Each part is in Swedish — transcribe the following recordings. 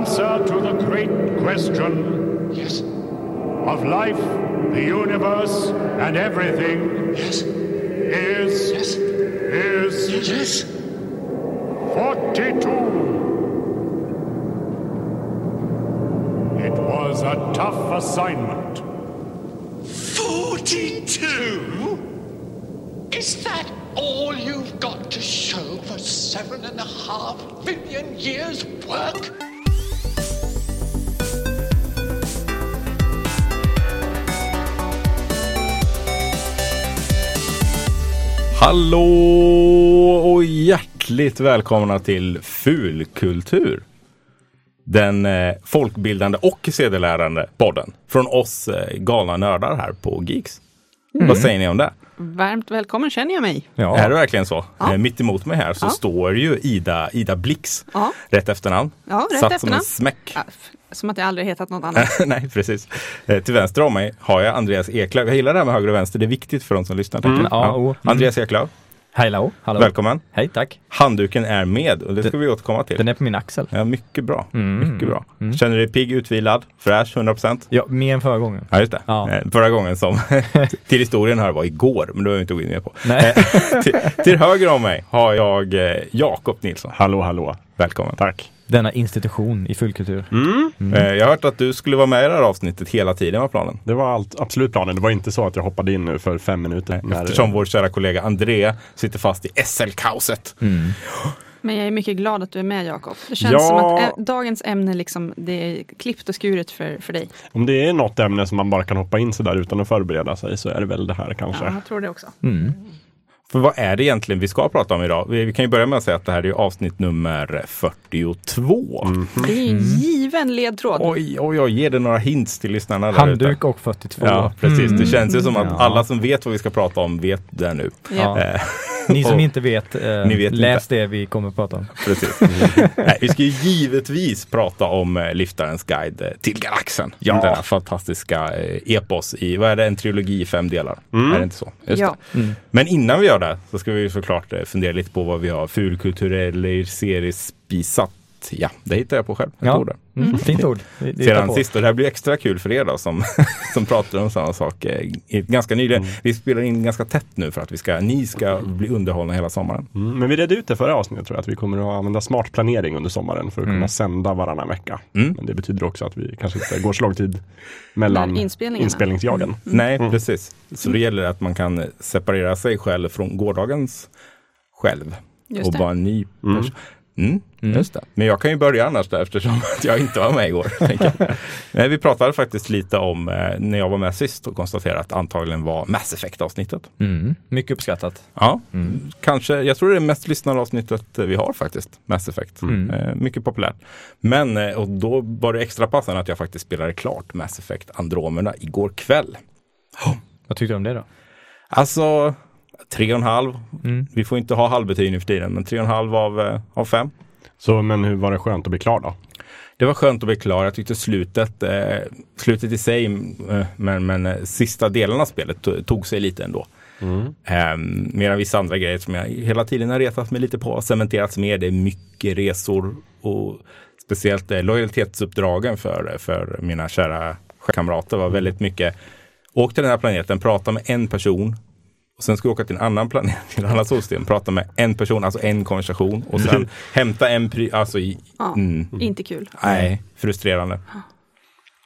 answer to the great question Yes. of life, the universe, and everything Yes. is Yes. is Yes. 42. It was a tough assignment. 42? Is that all you've got to show for seven and a half billion years' work? Hallå och hjärtligt välkomna till Fulkultur. Den eh, folkbildande och sedelärande podden från oss eh, galna nördar här på Geeks. Vad säger ni om det? Varmt välkommen känner jag mig. Ja. Är det verkligen så? Ja. Eh, mitt emot mig här så Ja. står ju Ida, Ida Blix. Ja. Rätt efternamn. Ja, rätt Satt som efternamn. en smäck. Som att jag aldrig hetat något annat. Nej, precis. Eh, till vänster om mig har jag Andreas Eklöf. Jag gillar det här med höger och vänster. Det är viktigt för de som lyssnar. jag. ja, mm. Andreas Eklöf, Hallå, hallå. välkommen. Hej, tack. Handduken är med och det ska vi återkomma till. Den är på min axel. Ja, mycket bra. Mm. Mycket bra. Känner du dig pigg, utvilad, fräsch, 100%? Ja, mer än förra gången. Ja, just det. Ja. Eh, Förra gången som till historien här var igår, men det har vi inte gått in mer på. Nej. Eh, till, till höger om mig har jag eh, Jakob Nilsson. Hallå, hallå. Välkommen. Tack. Denna institution i fullkultur. Eh, jag har hört att du skulle vara med i det här avsnittet hela tiden var planen. Det var allt, absolut planen. Det var inte så att jag hoppade in nu för fem minuter. när- Eftersom vår kära kollega André sitter fast i SL-kaoset. Men jag är mycket glad att du är med Jakob. Det känns Ja. som att ä- dagens ämne liksom, det är klippt och skuret för, för dig. Om det är något ämne som man bara kan hoppa in så där utan att förbereda sig så är det väl det här kanske. Ja, jag tror det också. Mm. För vad är det egentligen vi ska prata om idag? Vi, kan ju börja med att säga att det här är avsnitt nummer 42. Det är en given ledtråd. Oj, oj, oj, ge det några hints till lyssnarna. Handduk och 42. Ja, precis. Det Mm. känns ju som att alla som vet vad vi ska prata om vet det nu. Ja. Ni som inte vet, eh, Ni vet läs det vi kommer att prata om. Precis. Nej, vi ska ju givetvis prata om eh, Liftarens guide eh, till galaxen. Ja. Denna fantastiska eh, epos i, vad är det, en trilogi i fem delar? Är det inte så? Just Ja. det. Men innan vi gör det så ska vi såklart eh, fundera lite på vad vi har fulkulturell seriespisat. Ja, det hittar jag på själv. Jag Ja. tror det. Mm. Fint ord. Vi- Sedan på. sist, och det här blir extra kul för er då som, som pratar om samma sak eh, ganska nyligen. Vi spelar in ganska tätt nu för att vi ska, ni ska bli underhållna hela sommaren. Mm, men vi redde ut det förra avsnittet tror jag, att vi kommer att använda smart planering under sommaren för att kunna sända varannan vecka. Mm. Men det betyder också att vi kanske inte går så lång tid mellan inspelningsjagen. Nej, precis. Så det gäller att man kan separera sig själv från gårdagens själv Just och vara en ny person. Mm. Det. Men jag kan ju börja annars där eftersom att jag inte var med igår. Men vi pratade faktiskt lite om eh, när jag var med sist och konstaterade att antagligen var Mass Effect-avsnittet. Mm. Mycket uppskattat. Ja, kanske. Jag tror det är det mest lyssnade avsnittet vi har faktiskt. Mass Effect. Mm. Eh, mycket populärt. Men, eh, och då var det extra passande att jag faktiskt spelade klart Mass Effect Andromeda igår kväll. Vad tyckte du om det då? Alltså, tre och en halv. Mm. Vi får inte ha halvbetyg nu för tiden, men tre och en halv av, eh, av fem. Så men hur var det skönt att bli klar då? Det var skönt att bli klar. Jag tyckte slutet, eh, slutet i sig, eh, men, men eh, sista delen av spelet to- tog sig lite ändå. Eh, medan vissa andra grejer som jag hela tiden har retat mig lite på har cementerats mer. Det är mycket resor och speciellt eh, lojalitetsuppdragen för, för mina kära kamrater var väldigt mycket. Åk till den här planeten, prata med en person och sen ska vi åka till en annan planet, till ett annat solsystem, prata med en person, alltså en konversation och sen hämta en pry, alltså i, Ja. mm, Inte kul. Nej, frustrerande.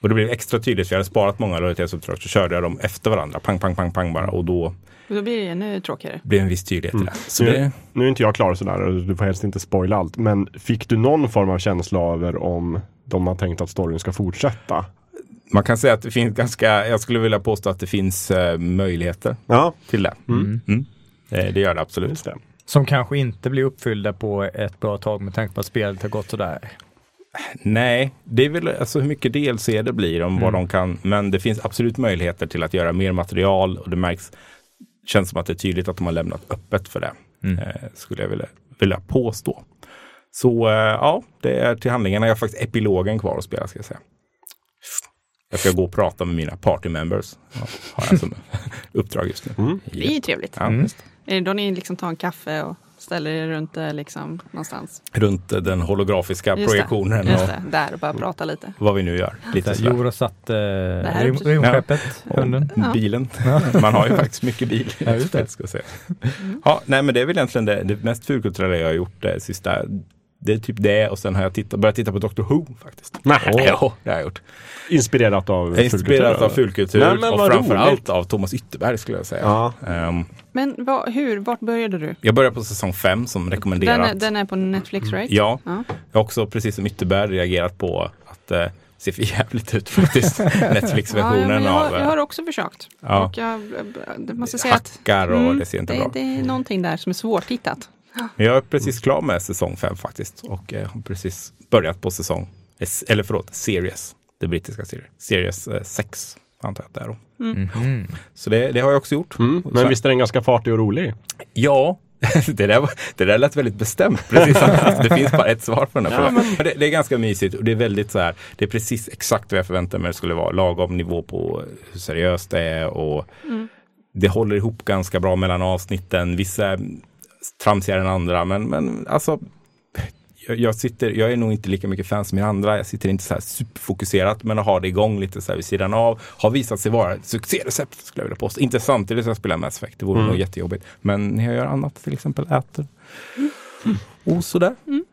Och det blev extra tydligt, för jag hade sparat många lojalitetsuppdrag, så körde jag dem efter varandra, pang, pang, pang, pang bara, och då Och då blir det ännu tråkigare. blev en viss tydlighet i det. Så nu, det, nu är inte jag klar sådär och du får helst inte spoila allt. Men fick du någon form av känsla över om de har tänkt att storyn ska fortsätta? Man kan säga att det finns ganska, jag skulle vilja påstå att det finns eh, möjligheter Ja, till det. Mm. Eh, det gör det absolut. det. Som kanske inte blir uppfyllda på ett bra tag med tanke på att spelet har gått sådär. Nej, det är väl alltså hur mycket DLC det blir om vad de kan, men det finns absolut möjligheter till att göra mer material och det märks, känns som att det är tydligt att de har lämnat öppet för det, eh, skulle jag vilja, vilja påstå. Så eh, ja, det är till handlingarna. Jag har faktiskt epilogen kvar att spela ska jag säga. Jag ska gå och prata med mina party members. Ja, har jag som uppdrag just nu. Det är ju trevligt. Ja, just. Är det då ni liksom tar en kaffe och ställer er runt eh, liksom någonstans. Runt eh, den holografiska Just det, projektionen Just och det, där och bara prata lite. vad vi nu gör. Lite och satt eh, rym, rymdskeppet, hunden. Ja. Bilen. Man har ju faktiskt mycket bil. Ja, just det. Ska säga. Ja, nej, men det är väl egentligen det, det mest fulkulturella jag har gjort det sista. Det är typ det och sen har jag tittat, börjat titta på Doctor Who faktiskt. Nej. Ja, det har jag gjort. Inspirerat av Jag inspirerat av fulkultur Nej, men och framförallt av Thomas Ytterberg skulle jag säga. Ja. Ehm, Men vad, hur, vart började du? jag börjar på säsong fem som Den rekommenderat. är, den är på Netflix right? Ja, Ja. jag har också precis som Ytterberg reagerat på att det ser för jävligt ut faktiskt. Ja, ja, Netflix-versionen men jag, har, av jag eh, har också försökt. Ja. Och jag, jag måste säga att hackar och Mm, det ser inte det, bra det är någonting där som är svårtittat. Men Jag är precis klar med säsong fem faktiskt och eh, har precis börjat på säsong, eh, eller förlåt, series, det brittiska series, series 6 antar jag att det är då. Mhm. Så det, det har jag också gjort. Mm, men visst är den ganska fartig och rolig? Ja, det där, var- det där lät väldigt bestämt. Precis det finns bara ett svar på den här frågan. Men det, det är ganska mysigt och det är väldigt så här, det är precis exakt vad jag förväntade mig det skulle vara. Lagom nivå på hur seriöst det är och det håller ihop ganska bra mellan avsnitten. Vissa tramsigare än andra, men, men alltså jag, sitter, jag är nog inte lika mycket fan som er andra. Jag sitter inte så här superfokuserat, men har det igång lite så här vid sidan av. Har visat sig vara ett succérecept skulle jag vilja påstå. Inte samtidigt som jag spelar Mass Effect, det vore nog jättejobbigt. Men när jag gör annat, till exempel äter. Och sådär. Mm.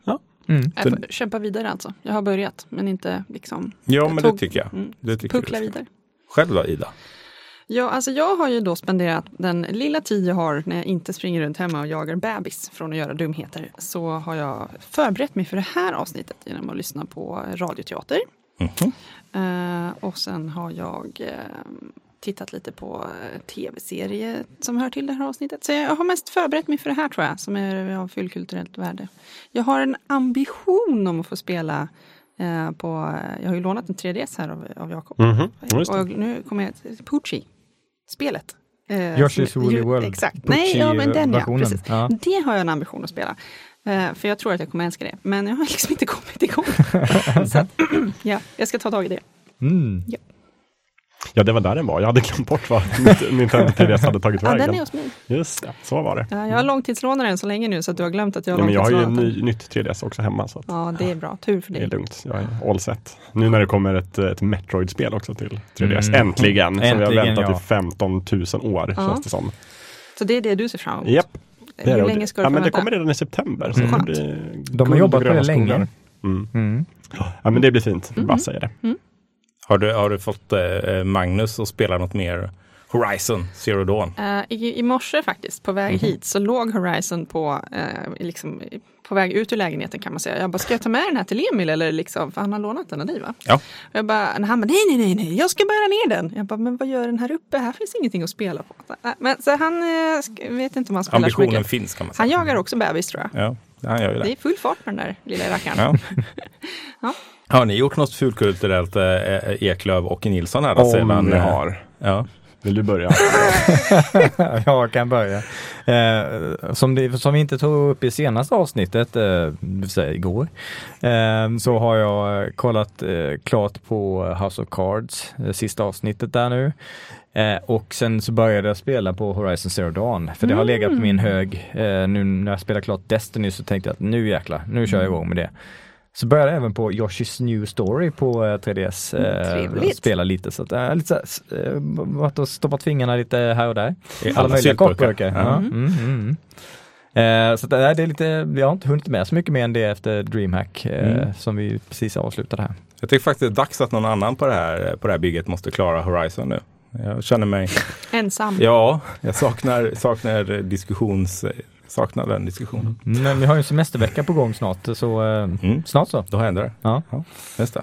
Jag får kämpa vidare alltså. Jag har börjat, men inte liksom Ja, men tog- det tycker jag. mm, Det tycker puckla jag. vidare. Själv då, Ida? Ja, alltså jag har ju då spenderat den lilla tid jag har när jag inte springer runt hemma och jagar bebis från att göra dumheter. Så har jag förberett mig för det här avsnittet genom att lyssna på radioteater. Mhm. Eh, och sen har jag eh, tittat lite på eh, tv-serie som hör till det här avsnittet. Så jag har mest förberett mig för det här tror jag, som är av fullkulturellt värde. Jag har en ambition om att få spela eh, på, jag har ju lånat en 3DS här av, av Jakob. Mhm, det. Och nu kommer jag till Pucci, spelet. Eh, Yoshi's Woolly World. Exakt. Nej, ja, men den ja, Pucci-versionen. precis. Ja. Det har jag en ambition att spela. Eh, för jag tror att jag kommer älska det. Men jag har liksom inte kommit igång. Så att, ja, jag ska ta tag i det. Mm. Ja, det var där den var. Jag hade glömt bort vad Nintendo 3DS hade tagit Ja, den är vägen. hos mig. Just det, så var det. Ja, jag har långtidslånat den så länge nu så att du har glömt att jag har Ja, men jag har ju ny, nytt 3DS också hemma. Så att Ja, det är bra. Tur för det är dig. lugnt. Jag är all set. Nu när det kommer ett, ett Metroid-spel också till 3DS. Mm. Äntligen! Som vi har Äntligen, väntat ja. i 15 000 år Ja. känns det som. Så det är det du ser fram emot? Japp. Det Hur det. länge ska du ja, men det kommer redan i september. Så Mm. det blir De har jobbat på det länge. Mm. Mm. Ja, men det blir fint. Bara säga det. Har du, har du fått eh, Magnus att spela något mer Horizon Zero Dawn? Eh, i, I morse faktiskt, på väg hit, så låg Horizon på, eh, liksom, på väg ut ur lägenheten kan man säga. Jag bara, ska jag ta med den här till Emil? Eller liksom, för han har lånat den av dig va? Ja. Och jag bara, han bara, nej, nej, nej, nej, jag ska bära ner den. Jag bara, men vad gör den här uppe? Här finns ingenting att spela på. Så, Men, så han eh, sk- vet inte om han spelar så Ambitionen mycket. finns kan man säga. Han jagar också bebis tror jag. Ja, han gör ju det. Det är full fart på den där lilla rackaren. Ja. Ja. Har ni gjort något fulkulturellt eh, Eklöv och Nilsson här? Om sedan, ni eh, har. Ja. Vill du börja? Jag kan börja. Eh, som, det, som vi inte tog upp i senaste avsnittet, eh, säga igår, eh, så har jag kollat eh, klart på House of Cards, det sista avsnittet där nu. Eh, och sen så började jag spela på Horizon Zero Dawn, för det har legat på min hög. Eh, nu när jag spelar klart Destiny så tänkte jag att nu jäklar, nu kör jag igång med det. Så började jag även på Yoshi's New Story på eh, 3DS. Mm, trevligt. spela lite så att, äh, lite så här, eh, varit och stoppat fingrarna lite här och där. I Alla alla möjliga. Ja. Ja. Mm, mm, mm. Eh, så det är- det är lite, jag har inte hunnit med så mycket mer än det efter DreamHack eh, Mm. som vi precis avslutade här. Jag tycker faktiskt det är dags att någon annan på det här, på det här bygget måste klara Horizon nu. Jag känner mig, Ensam. ja, jag saknar, saknar diskussions, saknar den diskussionen. Men vi har ju en semestervecka på gång snart så eh, Mm. snart så. Då händer det. Ja. Just det.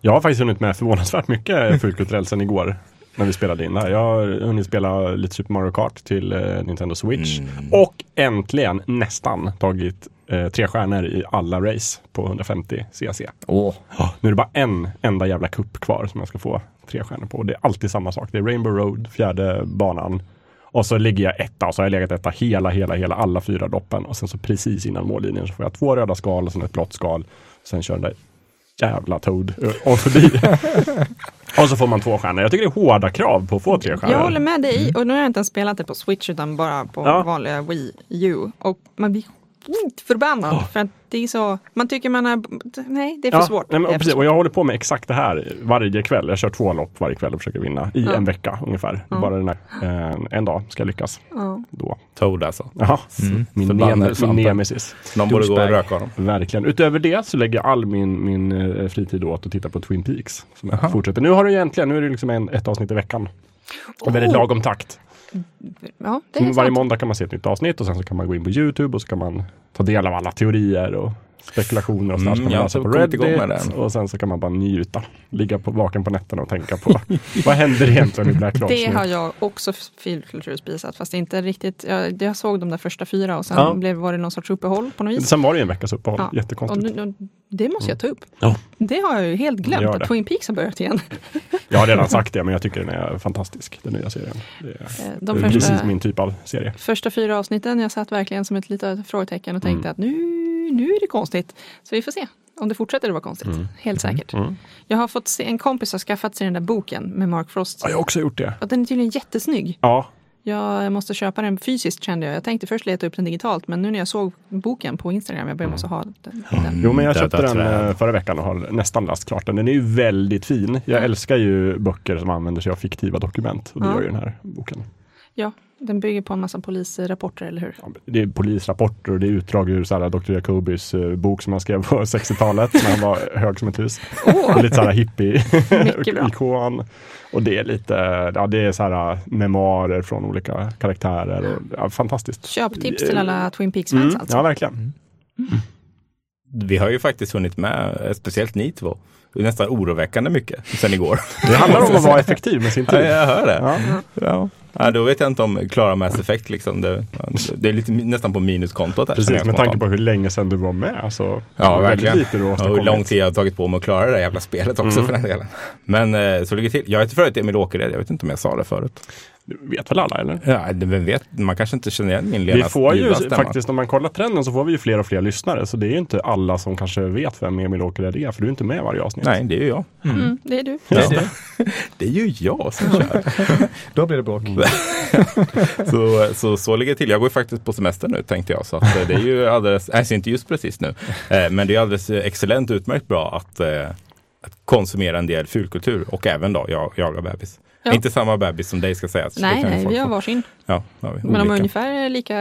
Jag har faktiskt hunnit med förvånansvärt mycket fulkulturellt sedan igår. När vi spelade in det här. Jag har hunnit spela lite Super Mario Kart till eh, Nintendo Switch. Mm. Och äntligen nästan tagit eh, tre stjärnor i alla race på 150 CC. Ja, nu är det bara en enda jävla kupp kvar som jag ska få tre stjärnor på. Det är alltid samma sak. Det är Rainbow Road, fjärde banan. Och så ligger jag etta och så har jag legat etta hela, hela, hela alla fyra doppen. Och sen så precis innan mållinjen så får jag två röda skal och sen ett blått skal. Sen kör den där jävla Toad eh, och förbi. och så får man två stjärnor. Jag tycker det är hårda krav på att få tre stjärnor. Jag håller med dig och nu har jag inte ens spelat det på Switch utan bara på Ja. vanliga Wii U. Och man blir skitförbannad. För att det är så, man tycker man har, nej det är för svårt. Nej, men, Det är för precis, svårt. och jag håller på med exakt det här varje kväll. Jag kör två lopp varje kväll och försöker vinna i Ja. en vecka ungefär. Bara den här, eh, en dag ska jag lyckas. Ja. Då. Toad alltså. Jaha, min, Förbannade nem- min nemesis. De borde gå och röka honom. Verkligen. Utöver det så lägger jag all min, min eh, fritid åt att titta på Twin Peaks. Som jag fortsätter. Nu har du egentligen, nu är det liksom en, ett avsnitt i veckan. Och väldigt Oh. lagom takt. Ja, det är Varje sant. måndag kan man se ett nytt avsnitt och sen så kan man gå in på Youtube och så kan man ta del av alla teorier och spekulationer och sådär. Mm, så kan man läsa på Reddit den. och sen så kan man bara njuta. Ligga på, vaken på nätterna och tänka på vad händer egentligen i Black Lodge Det nu? har jag också filkulturspisat fast inte riktigt. Jag, jag såg de där första fyra och sen Ja. blev, var det någon sorts uppehåll på något vis. Sen var det ju en veckas uppehåll. Ja. Och Jättekonstigt. nu, nu, det måste jag ta upp. Ja. Det har jag ju helt glömt att det. Twin Peaks har börjat igen. Jag har redan sagt det men jag tycker den är fantastisk. Den nya serien. Det är, Eh, det De är första, precis min typ av serie. första fyra avsnitten, jag satt verkligen som ett litet frågetecken och Mm. tänkte att nu, nu är det konstigt. Så vi får se om det fortsätter att vara konstigt. Mm. Helt säkert. Jag har fått se, en kompis har skaffat sig den där boken med Mark Frost. Ja, jag har också gjort det. Och den är tydligen jättesnygg. Ja, Jag måste köpa den fysiskt kände jag. Jag tänkte först leta upp den digitalt men nu när jag såg boken på Instagram, jag måste ha den. den. Jo men jag köpte den träd. eh, förra veckan och har nästan läst klart den. Den är ju väldigt fin. Jag älskar ju böcker som använder sig av fiktiva dokument. Och det Ja. gör ju den här boken. Ja, den bygger på en massa polisrapporter, eller hur? Ja, Det är polisrapporter och det är utdrag ur så här, Dr. Jacobys eh, bok som han skrev på 60-talet när han var hög som ett hus. Och lite så här hippie-ikon. Och det är lite, ja det är så här eh, memoarer från olika karaktärer. Och, ja, fantastiskt. köptips till alla Twin Peaks-fans Mm, alltså. ja, verkligen. Vi har ju faktiskt hunnit med, eh, speciellt ni två, nästan oroväckande mycket sen igår. Det handlar om att vara effektiv med sin Ja, tid. jag hör det. Ja. Ja. Ja, då vet jag inte om Klara Mass Effect liksom. Det, det är lite nästan på minuskontot. Här, Precis, med tanke på hur länge sedan du var med. Så Ja, är väldigt verkligen. Lite du Ja, hur lång tid jag har tagit på mig att klara det där jävla spelet också Mm. för den delen. Men eh, så ligger det till. Jag heter förut Emil Åkered, jag vet inte om jag sa det förut. Det vet väl alla eller? Ja, det- vem vet, man kanske inte känner igen min Lena Vi får ju stämma. faktiskt, om man kollar trenden så får vi ju fler och fler lyssnare. Så det är ju inte alla som kanske vet vem Emil Åkered är, för du är inte med varje avsnitt. Nej, det är ju jag. Mm, det är du. Ja. Det är ju jag som kör. Då blir det bråk. så, så, så ligger det till. Jag går ju faktiskt på semester nu tänkte jag. Så att, eh, det är ju alldeles, alltså inte just precis nu, eh, men det är alldeles eh, excellent utmärkt bra att, att konsumera en del fulkultur och även då jag, jaga bebis. Ja. Inte samma bebis som dig ska sägas. Nej, nej, vi har varsin. Ja, har vi. Men de har ungefär lika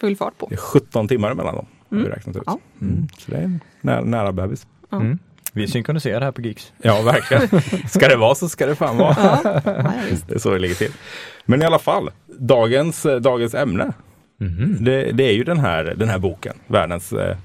full fart på. Det är 17 timmar mellan dem. Har vi Mm. räknat ut. Ja. Mm. Så det är nära, nära bebis. Mm. Vi synkroniserar här på Geeks. Ja, verkligen. Ska det vara så ska det fan vara. Ja, ja, ja. Det är så det ligger till. Men i alla fall, dagens, eh, dagens ämne. Det, det är ju den här, den här boken. Världens, eh,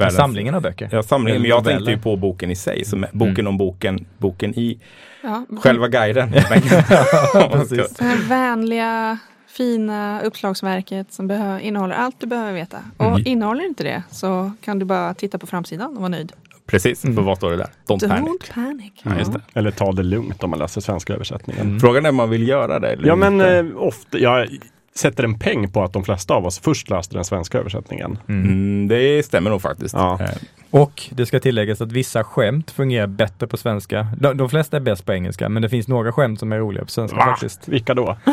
världens Samlingen av böcker. Ja, samlingen. Men jag noveller. tänkte ju på boken i sig. Som är boken om boken, boken i Ja, själva guiden. Precis. Det här vänliga, fina uppslagsverket som behö- innehåller allt du behöver veta. Och Mm. innehåller inte det så kan du bara titta på framsidan och vara nöjd. Precis, för vad står det där? Don't panic. Don't panic. Ja, just det. Eller ta det lugnt om man läser svenska översättningen. Frågan är om man vill göra det. Eller Ja men inte. eh, ofta, jag sätter en peng på att de flesta av oss först läste den svenska översättningen. Mm, det stämmer nog faktiskt. Ja. Eh, Och det ska tilläggas att vissa skämt fungerar bättre på svenska. De, de flesta är bäst på engelska, men det finns några skämt som är roliga på svenska Va? faktiskt. Vilka då?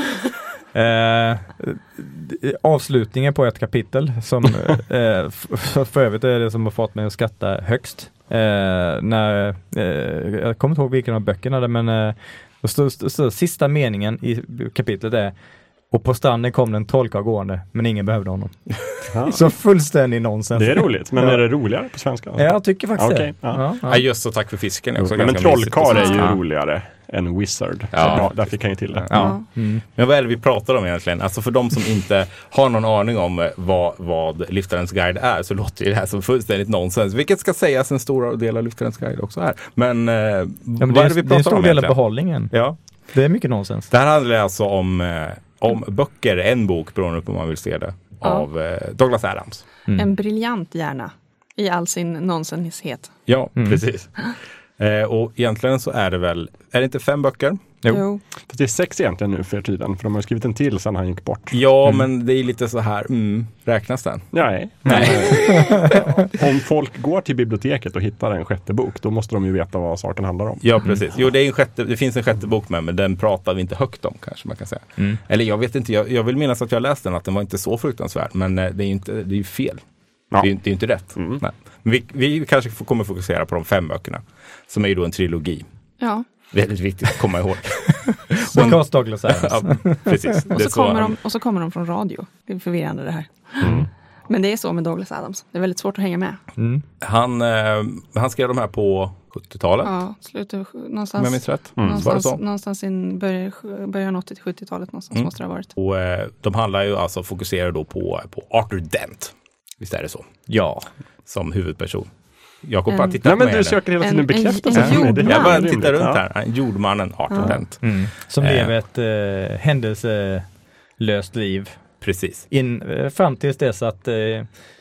Eh, d- avslutningen på ett kapitel som eh, för övrigt är det som har fått mig att skratta högst. Eh, när, eh, jag kommer inte ihåg vilken av böckerna det men eh, står- står- står- sista meningen i kapitlet är och på stranden kom det en trollkarl gående, men ingen behövde honom. Ja. Så fullständig nonsens. Det är roligt, men Ja. är det roligare på svenska? Ja, jag tycker faktiskt Okej, det. ja. Ja, just så tack för fisken. är också Ja, men på trollkarl är ju roligare än wizard. Ja. Ja. där fick han ju till det. Ja. Mm. Men vad är det vi pratar om egentligen? Alltså för de som inte har någon aning om eh, vad, vad Lyftarens guide är så låter ju det här som fullständigt nonsens. Vilket ska sägas en stor del av Lyftarens guide också är. Men, eh, Ja, men vad det, är det vi är, det är en pratar stor om del av behållningen. Ja. Det är mycket nonsens. Det här handlar alltså om, eh, om böcker, en bok beroende på hur man vill se det, Ja. av eh, Douglas Adams. Mm. En briljant hjärna i all sin nonsenshet. Ja, Mm. precis. Eh, och egentligen så är det väl, är det inte fem böcker? Jo. Jo. Fast det är sex egentligen nu för tiden, för de har skrivit en till sen han gick bort. Ja, men det är lite så här, mm, räknas den? Nej. Om folk går till biblioteket och hittar en sjätte bok, då måste de ju veta vad saken handlar om. Ja, precis. Jo, det, är en sjätte, det finns en sjätte bok med, men den pratar vi inte högt om kanske man kan säga. Eller jag vet inte, jag, jag vill minnas att jag läste den, att den var inte så fruktansvärd, men eh, det är ju inte, det är fel. Ja. Det, är, ju- det är inte rätt. Nej. Vi, vi kanske får- kommer fokusera på de fem böckerna, som är ju då en trilogi. Ja. Väldigt viktigt att komma ihåg. Because Douglas Adams. ja, precis. Och, så kommer han- de, och så kommer de från radio. Det är förvirrande det här. Mm. Men det är så med Douglas Adams. Det är väldigt svårt att hänga med. Han, eh, han skrev de här på 70-talet, Ja, slutet, om jag någonstans, minns rätt. Det någonstans, så? någonstans in början, början 80-70-talet någonstans Mm. måste det ha varit. Och, eh, de handlar ju alltså, fokuserar då på, på Arthur Dent. Visst är det så? Ja. Som huvudperson. Jakob tittat Nej på men mig du söker hela En- tiden en- bekräftelse. en jordman. Jag bara tittar runt Ja. här. Jordmannen Arthur Ja. Dent. Som Eh. lever ett eh, händelselöst liv. Precis. In, eh, fram tills dess att eh,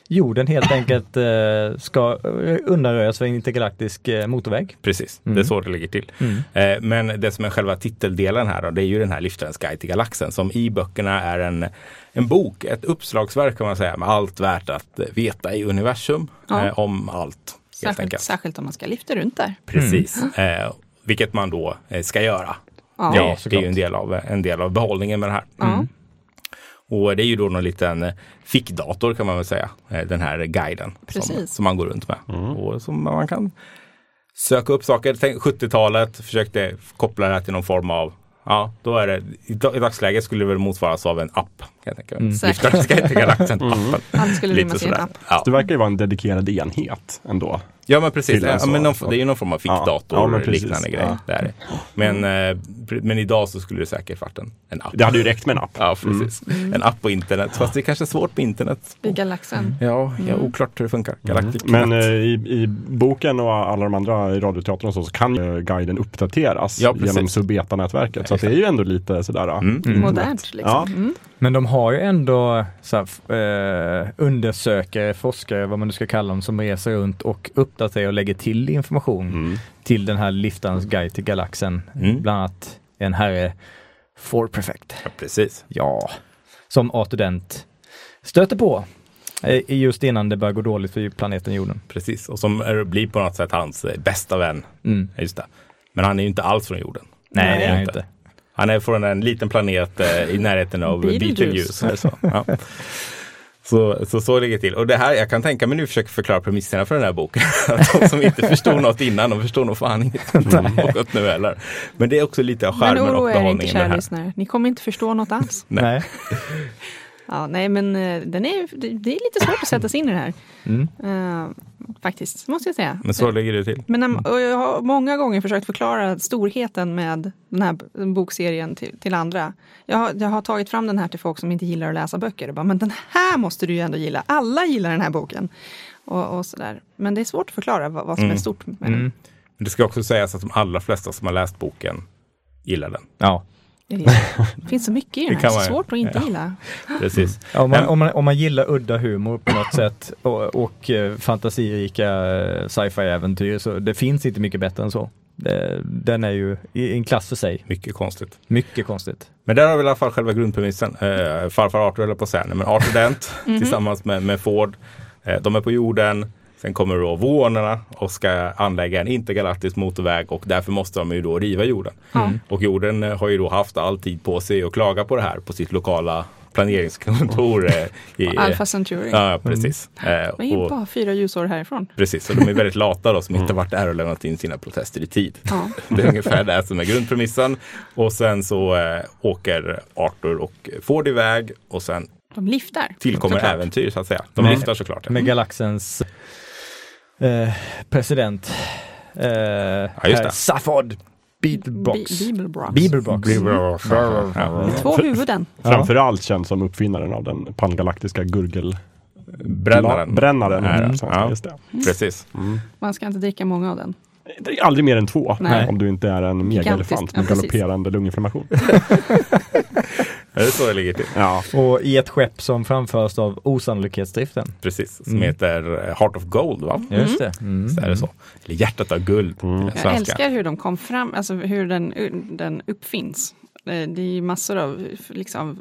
jorden helt enkelt eh, ska eh, undanröjas för en intergalaktisk eh, motorväg. Precis, Mm. det är så det ligger till. Mm. Eh, men det som är själva titeldelen här då, det är ju den här Liftarens guide till galaxen som i böckerna är en, en bok, ett uppslagsverk kan man säga, med allt värt att veta i universum Ja. eh, om allt. Särskilt, särskilt om man ska lyfta runt där. Precis, eh, vilket man då eh, ska göra. Ja. det, det är ju en del, av, en del av behållningen med det här. Och det är ju då någon liten eh, fickdator kan man väl säga, eh, den här guiden som, Precis. som man går runt med. Och som man kan söka upp saker. Tänk 70-talet, försökte koppla det här till någon form av Ja, då är det, i, da- i dagsläget skulle det väl motsvaras av en app. Kan jag tänka mig. Galaxen, appen. Allt skulle Lite rymmas i en app. Ja. Det verkar ju vara en dedikerad enhet ändå. Ja men precis, ja, men någon, det är ju någon form av fickdator Ja, ja, men liknande grej. Ja. Det är det. Men, eh, men idag så skulle det säkert varit en, en app. Det hade ju räckt med en app. Ja precis, en app på internet. Fast det är kanske är svårt på internet. I galaxen. Ja, ja oklart hur det funkar. Galactic Men Cat. eh, i, i boken och alla de andra i radioteatern och så, så kan ju guiden uppdateras genom subbeta-nätverket. Så att det är ju ändå lite sådär. Mm. Modernt liksom. Men de har ju ändå så här, eh, undersökare, forskare, vad man nu ska kalla dem, som reser runt och uppdaterar och lägger till information Mm. till den här liftarens guide till galaxen. Mm. Bland annat en herre, For Perfect. Ja, precis. Ja, som Arthur Dent stöter på eh, just innan det börjar gå dåligt för planeten jorden. Precis, och som är, blir på något sätt hans eh, bästa vän. Mm. Just det. Men han är ju inte alls från jorden. Nej, det är han inte. Han är från en liten planet eh, i närheten av Beetlejuice. Beetlejuice. Så? Ja. Så, så så ligger det till. Och det här, jag kan tänka mig nu försöka förklara premisserna för den här boken. Att de som inte förstod något innan, de förstår nog fan inget något nu heller. Men det är också lite av Men charmen och oroa er inte behållningen kära lyssnare. Ni kommer inte förstå något alls. Nej. Ja, nej, men eh, den är, det det är lite svårt att sätta sig in i det här. Mm. Eh, faktiskt, måste jag säga. Men så ligger det till. Men när, och jag har många gånger försökt förklara storheten med den här bokserien till, till andra. Jag har, jag har tagit fram den här till folk som inte gillar att läsa böcker. Och bara, men den här måste du ju ändå gilla. Alla gillar den här boken. Och, och sådär. Men det är svårt att förklara vad, vad som är Mm. stort med Mm. den. Men det ska också sägas att de allra flesta som har läst boken gillar den. Ja. Det, finns så mycket i Det den här. Så svårt att inte Ja. gilla. Precis. Ja, om, man, om, man, om man gillar udda humor på något sätt och, och eh, fantasirika eh, sci-fi äventyr så det finns inte mycket bättre än så. Det, den är ju i en klass för sig. Mycket konstigt. Mycket konstigt. Men där har vi i alla fall själva grundpremissen. Eh, farfar Arthur jag på att säga, men Arthur Dent tillsammans med, med Ford. Eh, de är på jorden. Sen kommer då vårnerna och ska anlägga en intergalaktisk motorväg och därför måste de ju då riva jorden. Ja. Och jorden eh, har ju då haft all tid på sig att klaga på det här på sitt lokala planeringskontor. eh, i, Alpha Centauri. Ja, precis. Eh, Det är bara fyra ljusår härifrån. precis, och de är väldigt lata då som inte varit där och lämnat in sina protester i tid. Ja. Det är ungefär det som är grundpremissen. Och sen så eh, åker Arthur och Ford iväg och sen De liftar. tillkommer såklart. äventyr så att säga. De Men- lyfter såklart. ja. Med galaxens eh, president. Eh, just det. Safod Bibelbrox. Bibelbox. Ja. Två huvuden. Framförallt känd som uppfinnaren av den pangalaktiska gurgel... Brännaren. Brännaren. Ja, Mm. ja. Just det. Precis. Man ska inte dricka många av den. Det är aldrig mer än två Nej. om du inte är en megaelefant med ja, galopperande lunginflammation. Är det så det ligger till? Ja. Och i ett skepp som framförs av osannolikhetsdriften. Precis, som heter Heart of Gold va? Just det. Mm. Så är det så. Eller Hjärtat av guld på Jag älskar hur de kom fram, alltså hur den, den uppfinns. Eh, Det är ju massor av liksom,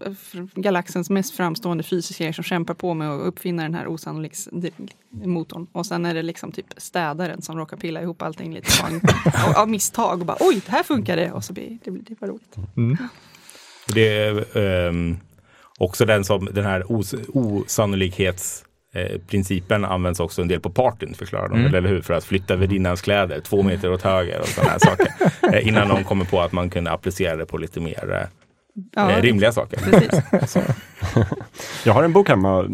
galaxens mest framstående fysiker som kämpar på med att uppfinna den här osannolikhetsmotorn. Och sen är det liksom typ städaren som råkar pilla ihop allting lite av, misstag och bara oj, det här funkade och så blir det, det var roligt. Det är ehm, också den som den här os osannolikhets principen används också en del på partyn, förklarar de, eller hur? För att flytta värdinnans kläder två meter åt höger och sådana här saker. Eh, innan de kommer på att man kunde applicera det på lite mer eh, Ja, rimliga saker. Precis. Jag har en bok hemma eh,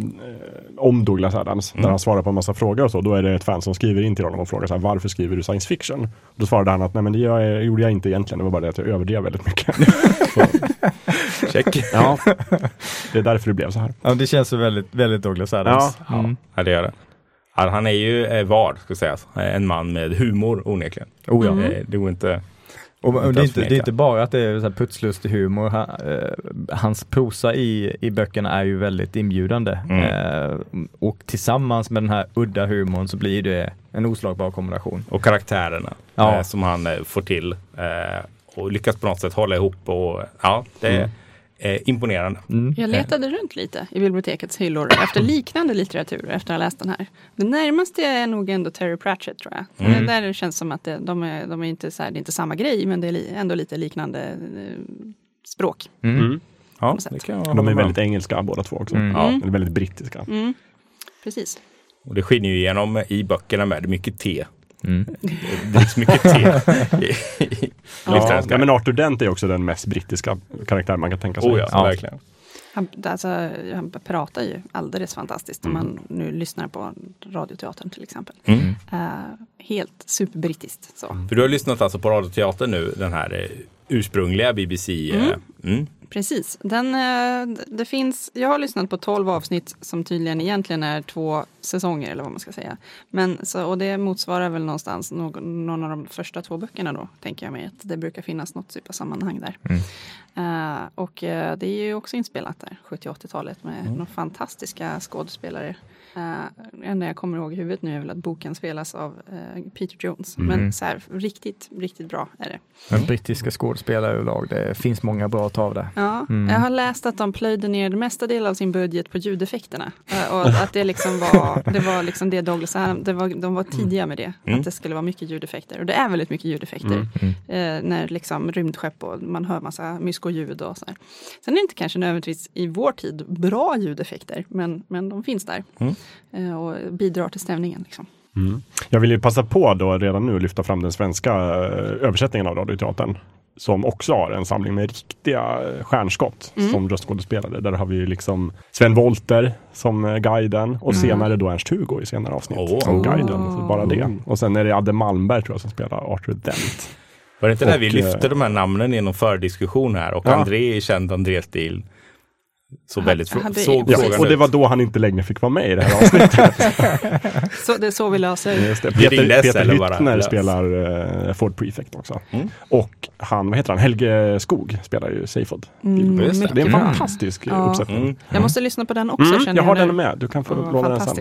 om Douglas Adams där han svarar på en massa frågor och så. Då är det ett fan som skriver in till honom och frågar så här, varför skriver du science fiction? Då svarade han att nej men det jag, gjorde jag inte egentligen, det var bara det att jag överdrev väldigt mycket. Check. ja, det är därför det blev så här. Ja, det känns ju väldigt, väldigt Douglas Adams. Ja, Mm. Ja, det gör det. Han är ju eh, var, ska sägas. En man med humor onekligen. Oh, ja. Eh, Det går inte Och, det, är inte, det är inte bara att det är så här putslustig humor. Han, eh, hans prosa i, i böckerna är ju väldigt inbjudande. Mm. Eh, och tillsammans med den här udda humorn så blir det en oslagbar kombination. Och karaktärerna Ja. eh, som han får till och lyckas på något sätt hålla ihop. Och, ja, det är eh, imponerande. Mm. Jag letade runt lite i bibliotekets hyllor efter liknande litteratur efter att ha läst den här. Det närmaste är nog ändå Terry Pratchett tror jag. Mm. Det där känns som att det, de, är, de är inte så här, det är inte samma grej men det är ändå lite liknande eh, språk. Mm. Ja, kan jag De är väldigt engelska båda två också. Mm. Ja, Mm. eller väldigt brittiska. Mm. Precis. Och det skiner ju igenom i böckerna med. Mycket te. Mm. Det dricks mycket te. Ja, ja, men Arthur Dent är också den mest brittiska karaktär man kan tänka sig. Oh ja, Ja. verkligen. Han, alltså, han pratar ju alldeles fantastiskt om man nu lyssnar på Radioteatern till exempel. Mm. Eh, helt superbrittiskt. Så. För du har lyssnat alltså på Radioteatern nu, den här eh, ursprungliga BBC. eh, Mm. Precis. Den, eh, det finns, jag har lyssnat på 12 avsnitt som tydligen egentligen är två säsonger eller vad man ska säga. Men, så, och det motsvarar väl någonstans någon, någon av de första två böckerna då, tänker jag mig. Att det brukar finnas något typ av sammanhang där. Eh, och eh, det är ju också inspelat där, 70-80-talet med några fantastiska skådespelare. Uh, enda jag kommer ihåg i huvudet nu är väl att boken spelas av eh, Peter Jones. Men så här, riktigt, riktigt bra är det. Men brittiska skådespelare överlag, det finns många bra att ta av det. Ja, jag har läst att de plöjde ner det mesta del av sin budget på ljudeffekterna. Eh, Och att det liksom var det, var liksom det Douglas Adams, det var, de var tidiga med det. Att det skulle vara mycket ljudeffekter. Och det är väldigt mycket ljudeffekter. Eh, när liksom rymdskepp och man hör massa mysko-ljud och så här. Sen är det inte kanske nödvändigtvis i vår tid bra ljudeffekter. Men, men de finns där. Eh, och bidrar till stämningen. Liksom. Jag vill ju passa på då redan nu lyfta fram den svenska eh, översättningen av Radioteatern. Som också har en samling med riktiga eh, stjärnskott som röstskådespelare. Där har vi liksom Sven Wollter som guiden och senare då Ernst-Hugo i senare avsnitt Åh. som guiden. Så bara det. Och sen är det Adde Malmberg tror jag som spelar Arthur Dent. Var det inte där Och, vi lyfte de här namnen i någon fördiskussion här och Ja. André är känd André-stil. Så väldigt frå- hade- såg Ja, frågan och det ut. var då han inte längre fick vara med i det här avsnittet. Så det är så vi löser det. Peter, Peter bara Hyttner spelar eh, Ford Prefect också. Mm. Och han, vad heter han, Helge Skog spelar ju Seyfod. Mm, det. är en bra. fantastisk Ja. uppsättning. Mm. Jag måste lyssna på den också. Mm, jag har nu. den med, du kan få Ja, låna den sen.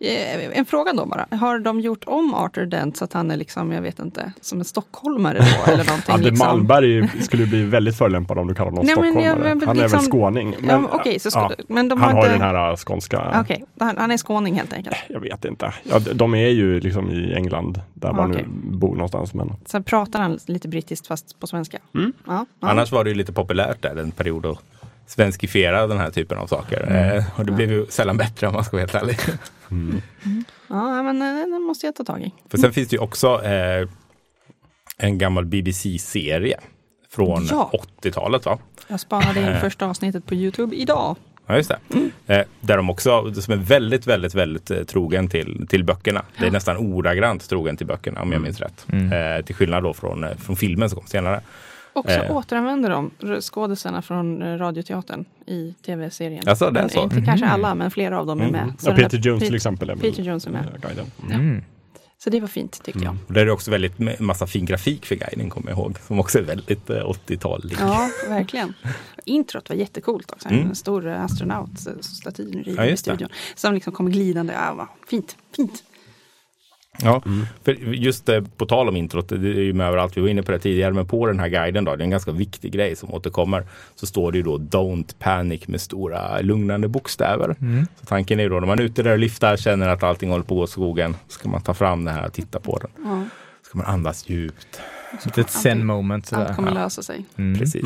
Eh, En fråga då bara. Har de gjort om Arthur Dent så att han är liksom, jag vet inte, som en stockholmare då? eller någonting, Adde liksom? Malmberg skulle bli väldigt förolämpad om du kallar honom Nej, men jag- stockholmare. men han är liksom- väl skåning. Ja, men okej, så sko- men de han har inte- den här äh, skånska, Okej, han, han är skåning helt enkelt. jag vet inte. Ja, de- är ju liksom i England, där man Okej. nu bor någonstans. Men Sen pratar han lite brittiskt fast på svenska. Mm. Ja, ja. Annars var det ju lite populärt där en period att svenskifiera den här typen av saker. Mm. Eh, och det blev ju sällan bättre om man ska vara helt ärlig. ja, men eh, den måste jag ta tag i. För sen finns det ju också eh, en gammal BBC-serie från Ja. 80-talet va? Jag spanade in första avsnittet på Youtube idag. Ja, just det. Eh, där de också, som är väldigt, väldigt, väldigt eh, trogen till, till böckerna. Det är nästan ordagrant trogen till böckerna om jag minns rätt. Eh, till skillnad då från, eh, från filmen som kom senare. Och så Eh. återanvänder de skådisarna från eh, Radioteatern i tv-serien. Alltså, det är så? Inte kanske alla, men flera av dem är med. Så ja, Peter Jones Pe- till exempel Peter Jones är med. guiden. Mm. Så det var fint tyckte jag. Och Där är det också väldigt massa fin grafik för guiden kommer jag ihåg. Som också är väldigt eh, 80-tal. Ja, verkligen. Introt var jättecoolt också. Mm. En stor eh, astronaut-staty Ja, i det. studion. Som liksom kommer glidande. Ja, fint, fint. Ja, för just eh, på tal om introt, det är ju med överallt, vi var inne på det tidigare, men på den här guiden då, det är en ganska viktig grej som återkommer, så står det ju då Don't Panic med stora lugnande bokstäver. Så tanken är ju då när man är ute där och lyfter, känner att allting håller på att gå skogen, ska man ta fram det här och titta på den. Ja, Ska man andas djupt. Ett zen moment sådär. allt kommer Ja. lösa sig. Mm. Precis.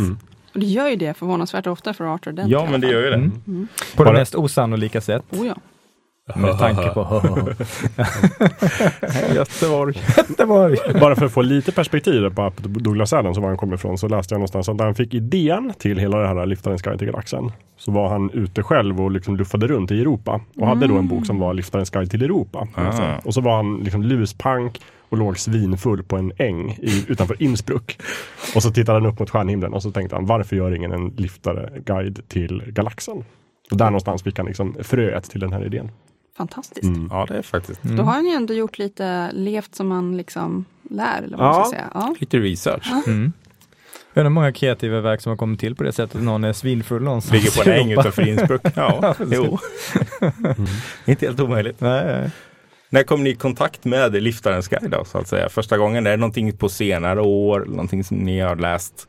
Och det gör ju det förvånansvärt ofta för Arthur Dent. i Ja, men det gör ju det. Mm. På det mest osannolika sätt. Oh, ja. Med tanke på Göteborg. Göteborg. Bara för att få lite perspektiv på Douglas Adams och var han kommer ifrån så läste jag någonstans att när han fick idén till hela det här Liftarens guide till galaxen så var han ute själv och liksom luffade runt i Europa och hade då en bok som var Liftarens guide till Europa. Ah. Och så var han liksom luspank och låg svinfull på en äng i, utanför Innsbruck. Och så tittade han upp mot stjärnhimlen och så tänkte han varför gör ingen en liftare guide till galaxen? Och där någonstans fick han liksom fröet till den här idén. Fantastiskt. Mm. Ja, det är faktiskt Då har han ju ändå gjort lite, levt som man liksom lär. Eller vad man Ja. ska säga. Ja. lite research. Mm. Jag undrar många kreativa verk som har kommit till på det sättet. Någon är svinfull någonstans. Ligger på en äng utanför Innsbruck. Ja, jo. Inte helt omöjligt. Nej, nej. När kom ni i kontakt med Liftarens guide då, så att säga? Första gången? Är det någonting på senare år? Någonting som ni har läst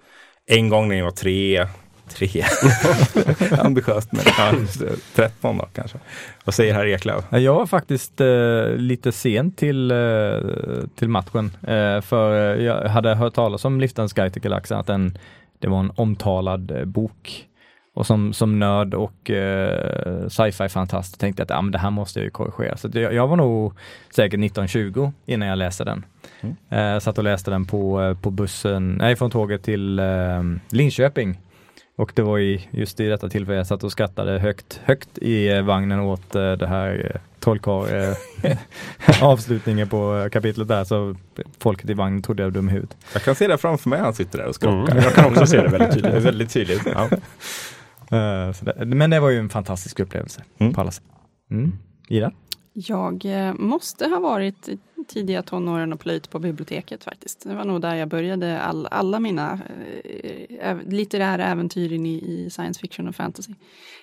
en gång när ni var tre? Tre? Ambitiöst, men ja, 13 då kanske. Vad säger herr Eklöf? Ja, Jag var faktiskt eh, lite sent till, eh, till matchen. Eh, för eh, jag hade hört talas om Liftarens guide till galaxen, att den, det var en omtalad eh, bok. Och som, som nörd och eh, sci-fi fantast tänkte jag att ah, men det här måste jag ju korrigera. Så jag, jag var nog säkert 1920 innan jag läste den. Eh, satt och läste den på, eh, på bussen, nej från tåget till eh, Linköping. Och det var i, just i detta tillfälle jag satt och skrattade högt, högt i eh, vagnen åt eh, det här eh, trollkarl, avslutningen på kapitlet där, så folket i vagnen trodde jag var dum i huvudet. Jag kan se det framför mig, han sitter där och skrockar. Mm. Jag kan också se det väldigt Det är tydligt. väldigt tydligt. Ja. Det, men det var ju en fantastisk upplevelse Mm. på alla sätt. Mm. Ida? Jag eh, måste ha varit i tidiga tonåren och plöjt på biblioteket faktiskt. Det var nog där jag började all, alla mina äh, litterära äventyr in i, i science fiction och fantasy.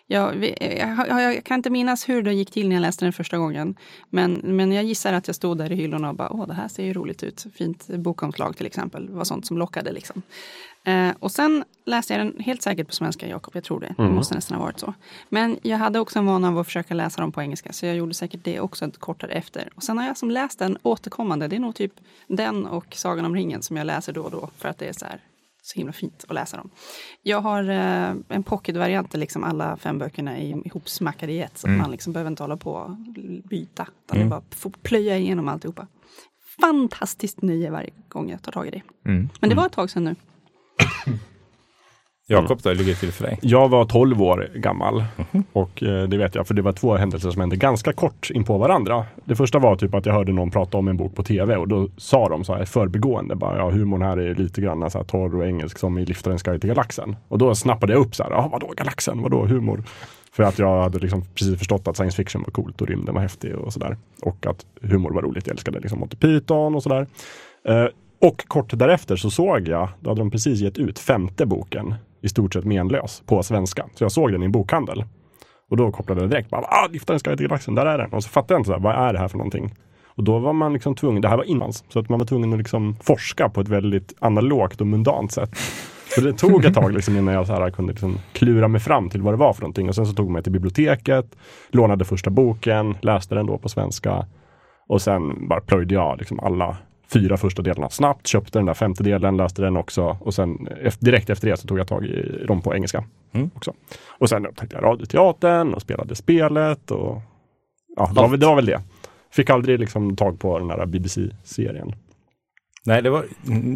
Jag, eh, jag, jag kan inte minnas hur det gick till när jag läste den första gången. Men, men jag gissar att jag stod där i hyllorna och bara, åh det här ser ju roligt ut. Fint bokomslag till exempel, det var sånt som lockade liksom. Eh, och sen läste jag den helt säkert på svenska, Jakob, jag tror det. Det måste nästan ha varit så. Men jag hade också en vana av att försöka läsa dem på engelska, så jag gjorde säkert det också kortare efter. Och sen har jag som läst den återkommande, det är nog typ den och Sagan om ringen som jag läser då och då, för att det är så här så himla fint att läsa dem. Jag har eh, en pocketvariant där liksom alla fem böckerna är ihopsmackade i ett, så att man liksom behöver inte hålla på och byta, utan det är bara att få plöja igenom alltihopa. Fantastiskt nöje varje gång jag tar tag i det. Mm. Men det var ett tag sedan nu. Jakob, då, hur ligger det till för dig? Jag var 12 år gammal och eh, det vet jag för det var två händelser som hände ganska kort in på varandra. Det första var typ att jag hörde någon prata om en bok på tv och då sa de så här förbigående bara ja humorn här är lite grann så här torr och engelsk som i Liftarens guide till galaxen. Och då snappade jag upp så här, ja vadå galaxen, vadå humor? För att jag hade liksom precis förstått att science fiction var coolt och rymden var häftig och sådär. Och att humor var roligt, jag älskade liksom Monty Python och sådär. Eh, och kort därefter så såg jag, då hade de precis gett ut femte boken, i stort sett menlös, på svenska. Så jag såg den i en bokhandel. Och då kopplade jag direkt, bara, ah, ska jag till galaxen, där är den. Och så fattade jag inte, så här, vad är det här för någonting? Och då var man liksom tvungen, det här var innan, så att man var tvungen att liksom forska på ett väldigt analogt och mundant sätt. Så det tog ett tag liksom innan jag så här kunde liksom klura mig fram till vad det var för någonting. Och sen så tog jag mig till biblioteket, lånade första boken, läste den då på svenska. Och sen bara plöjde jag liksom alla fyra första delarna snabbt, köpte den där femte delen, läste den också och sen efter, direkt efter det så tog jag tag i dem på engelska. Mm. också. Och sen upptäckte jag radioteatern och spelade spelet och ja, det var, det var väl det. Fick aldrig liksom tag på den här BBC-serien. Nej, det var,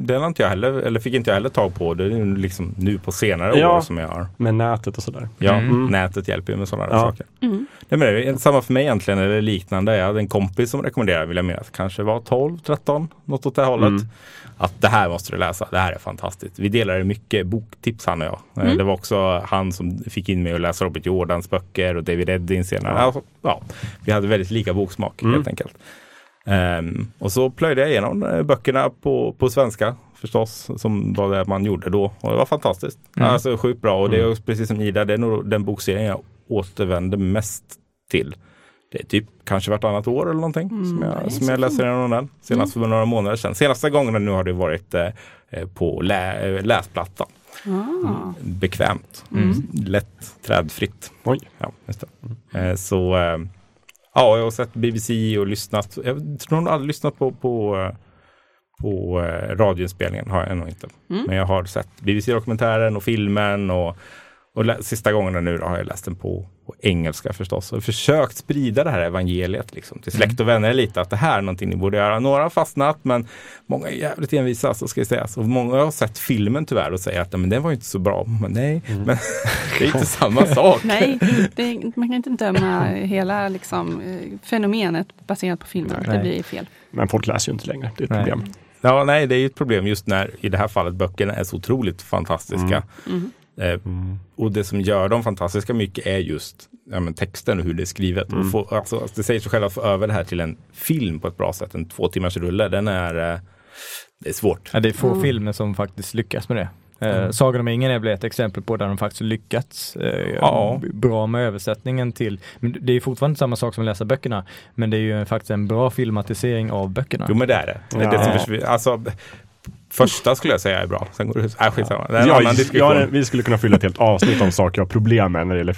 den har inte jag heller, eller fick inte jag heller tag på. Det är liksom nu på senare Ja. år som jag har. Med nätet och sådär. Ja, Mm. nätet hjälper ju med sådana Ja. saker. Nej, men det är samma för mig egentligen, eller liknande. Jag hade en kompis som rekommenderade, vill jag minnas, kanske var 12, 13, något åt det hållet. Mm. Att det här måste du läsa, det här är fantastiskt. Vi delade mycket boktips han och jag. Eh, Det var också han som fick in mig att läsa Robert Jordans böcker och David Eddins senare. Alltså, ja, vi hade väldigt lika boksmak Mm. helt enkelt. Ehm, och så plöjde jag igenom eh, böckerna på, på svenska förstås, som var det man gjorde då. Och det var fantastiskt. Mm. Alltså sjukt bra och det är precis som Ida, det är nog den bokserien jag återvänder mest till. Det är typ kanske vartannat år eller någonting som, det är jag, som jag läser igenom den. Senast för några månader sedan. Senaste gången nu har det varit eh, eh, på lä, eh, läsplatta. Ah. Bekvämt, Mm. lätt, trädfritt. Oj. Ja, just det. Eh, så eh, ja, jag har sett BBC och lyssnat. Jag tror nog aldrig lyssnat på, på, på eh, radioinspelningen. Har jag ännu inte. Mm. Men jag har sett BBC-dokumentären och filmen och, och sista gången nu då har jag läst den på, på engelska förstås. Och försökt sprida det här evangeliet liksom, till släkt och vänner lite. Att det här är någonting ni borde göra. Några har fastnat men många är jävligt envisa så ska jag säga. Så många har sett filmen tyvärr och säger att "Nej, men den var ju inte så bra. Men nej, men det är inte samma sak. Nej, det, man kan inte döma hela liksom, eh, fenomenet baserat på filmen. Nej. Det blir fel. Men folk läser ju inte längre. Det är ett Nej. problem. Ja, nej, det är ju ett problem just när i det här fallet böckerna är så otroligt fantastiska. Mm. Eh, och det som gör dem fantastiska mycket är just ja, men texten och hur det är skrivet. Och få, alltså, det säger sig själv att få över det här till en film på ett bra sätt, en två timmars rulle, den är, eh, det är svårt. Ja, det är få filmer som faktiskt lyckas med det. Eh, Sagan om ringen är väl ett exempel på där de faktiskt lyckats eh, Ja. bra med översättningen till, men det är fortfarande samma sak som att läsa böckerna, men det är ju faktiskt en bra filmatisering av böckerna. Jo men det är det. det, är det som Ja. försvinner. Alltså, första skulle jag säga är bra, sen går det. Äh, skitsamma. Det är en Ja, annan diskussion. ja, vi skulle kunna fylla ett helt avsnitt om saker jag har problem med när det gäller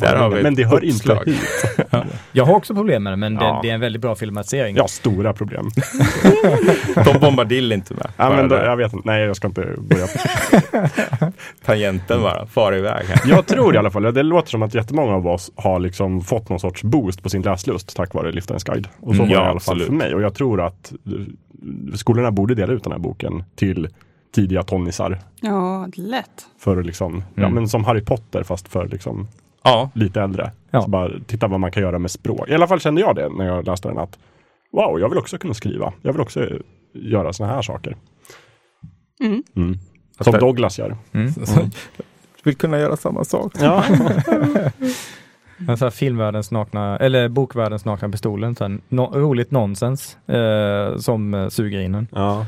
Där har vi Men det hör inte hit. Jag har också problem med det, men Ja. det, det är en väldigt bra filmatisering. Jag har stora problem. Tom Bombadil är inte med. Ja, men då, jag vet inte. Nej, jag ska inte börja. Tangenten bara, far iväg här. Jag tror i alla fall, det låter som att jättemånga av oss har liksom fått någon sorts boost på sin läslust tack vare Liftarens guide. Och så Mm, var ja, det i alla fall absolut. för mig. Och jag tror att skolorna borde dela ut den här boken till tidiga tonnisar. Ja, lätt. För liksom, ja Mm. men som Harry Potter fast för liksom Ja, lite äldre. Ja. Så bara titta vad man kan göra med språk. I alla fall kände jag det när jag läste den att wow, jag vill också kunna skriva. Jag vill också eh, göra såna här saker. Mm. Mm. Som Douglas gör. Mm. vill kunna göra samma sak. Ja. Men så här filmvärldens nakna, eller bokvärldens nakna pistolen, så här, no, roligt nonsens eh, som eh, suger in en. Ja.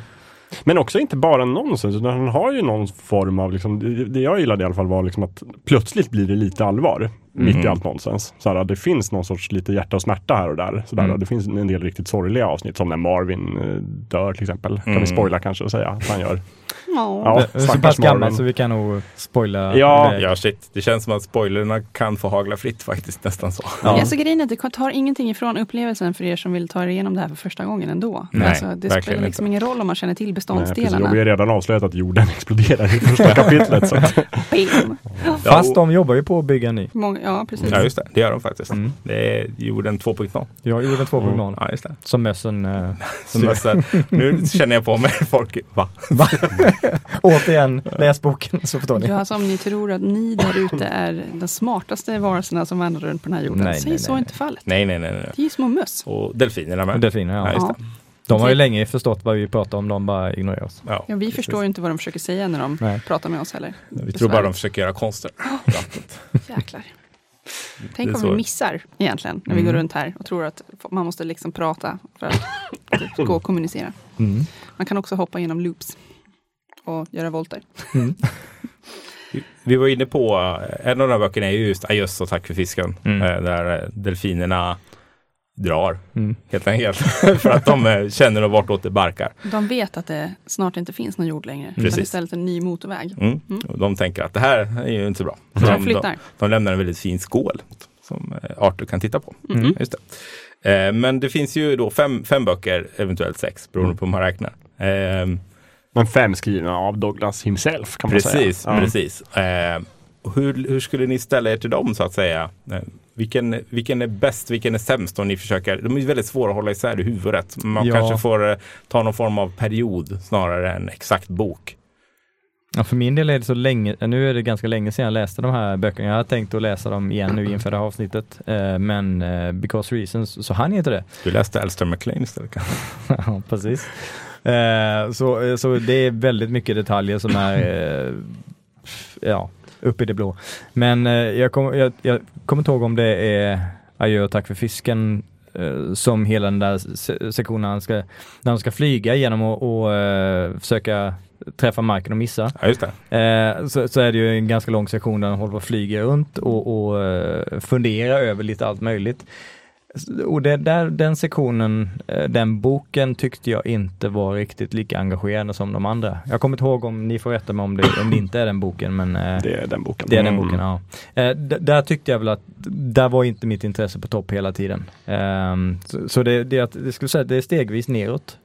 Men också inte bara nonsens, utan han har ju någon form av, liksom, det, jag gillade i alla fall var liksom att plötsligt blir det lite allvar mitt i Mhm. allt nonsens. Så här, det finns någon sorts lite hjärta och smärta här och där. Så där Mm. Det finns en del riktigt sorgliga avsnitt, som när Marvin eh, dör till exempel. Kan Mm. vi spoila kanske och säga att han gör. Ja. Ja, det är så pass gammal så vi kan nog spoila. Ja. iväg. Ja, shit. Det känns som att spoilerna kan få hagla fritt faktiskt, nästan så. Ja. Alltså grejen är att det tar ingenting ifrån upplevelsen för er som vill ta er igenom det här för första gången ändå. Nej, alltså, det spelar liksom inte. ingen roll om man känner till Nej, beståndsdelarna. Och vi har redan avslöjat att jorden exploderar i första kapitlet. Så Bam. Fast de jobbar ju på att bygga en ny. Många, ja, precis. Ja, just det. Det gör de faktiskt. Mm. Det är jorden 2.0. Jag gjorde 2.0 Ja, just det. som mössen. Eh, så här, nu känner jag på mig folk, va? återigen, läs boken så förstår ni. Ja, alltså om ni tror att ni där ute är de smartaste varelserna som vandrar runt på den här jorden. Nej, Säg nej, så nej. inte fallet. Nej, nej, nej. nej. Det är ju små möss. Och delfinerna med. Delfiner, ja. Ja, just Ja. det. De har ju länge förstått vad vi pratar om, de bara ignorerar oss. Ja, Ja, vi precis. förstår ju inte vad de försöker säga när de Nej. pratar med oss heller. Vi tror bara de försöker göra konster. Jäklar. Tänk om vi missar egentligen när vi går runt här och tror att man måste liksom prata för att typ gå och kommunicera. Mm. Man kan också hoppa genom loops och göra volter. Vi var inne på, eh, en av de här böckerna är ju just Adjöss och tack för fisken. Mm. eh, Där eh, delfinerna drar, Mm. helt enkelt. för att de eh, känner vartåt det barkar. De vet att det snart inte finns någon jord längre. Utan Precis. istället en ny motorväg. Mm. Och de tänker att det här är ju inte bra. Så Så de de, de, flyttar. de lämnar en väldigt fin skål som eh, Arthur kan titta på. Mm. Just det. Eh, Men det finns ju då fem, fem böcker, eventuellt sex, beroende på hur man räknar. Eh, men fem skrivna av Douglas himself kan man Precis, säga. Ja. precis. Eh, hur, hur skulle ni ställa er till dem så att säga? Eh, vilken, vilken är bäst, vilken är sämst om ni försöker? De är väldigt svåra att hålla isär i huvudet. Man Ja. kanske får eh, ta någon form av period snarare än exakt bok. Ja, för min del är det så länge, nu är det ganska länge sedan jag läste de här böckerna. Jag har tänkt att läsa dem igen nu inför det här avsnittet. Eh, men eh, because reasons så jag inte det. Du läste Alistair MacLean istället ja, precis. Eh, så, eh, så det är väldigt mycket detaljer som är eh, ja, uppe i det blå. Men eh, jag, kom, jag, jag kommer inte ihåg om det är Adjö och tack för fisken eh, som hela den där se- sektionen när han ska, när han ska flyga genom att och, eh, försöka träffa marken och missa. Ja, just det. Eh, så, så är det ju en ganska lång sektion där han håller på att flyga runt och, och eh, fundera över lite allt möjligt. Och det, där, den sektionen, eh, den boken tyckte jag inte var riktigt lika engagerande som de andra. Jag kommer inte ihåg om ni får rätta mig om det, om det inte är den boken men eh, Det är den boken. det är den Mm. boken, ja. Eh, där tyckte jag väl att, där var inte mitt intresse på topp hela tiden. Ehm, så så det, det, att- det skulle säga, det är stegvis neråt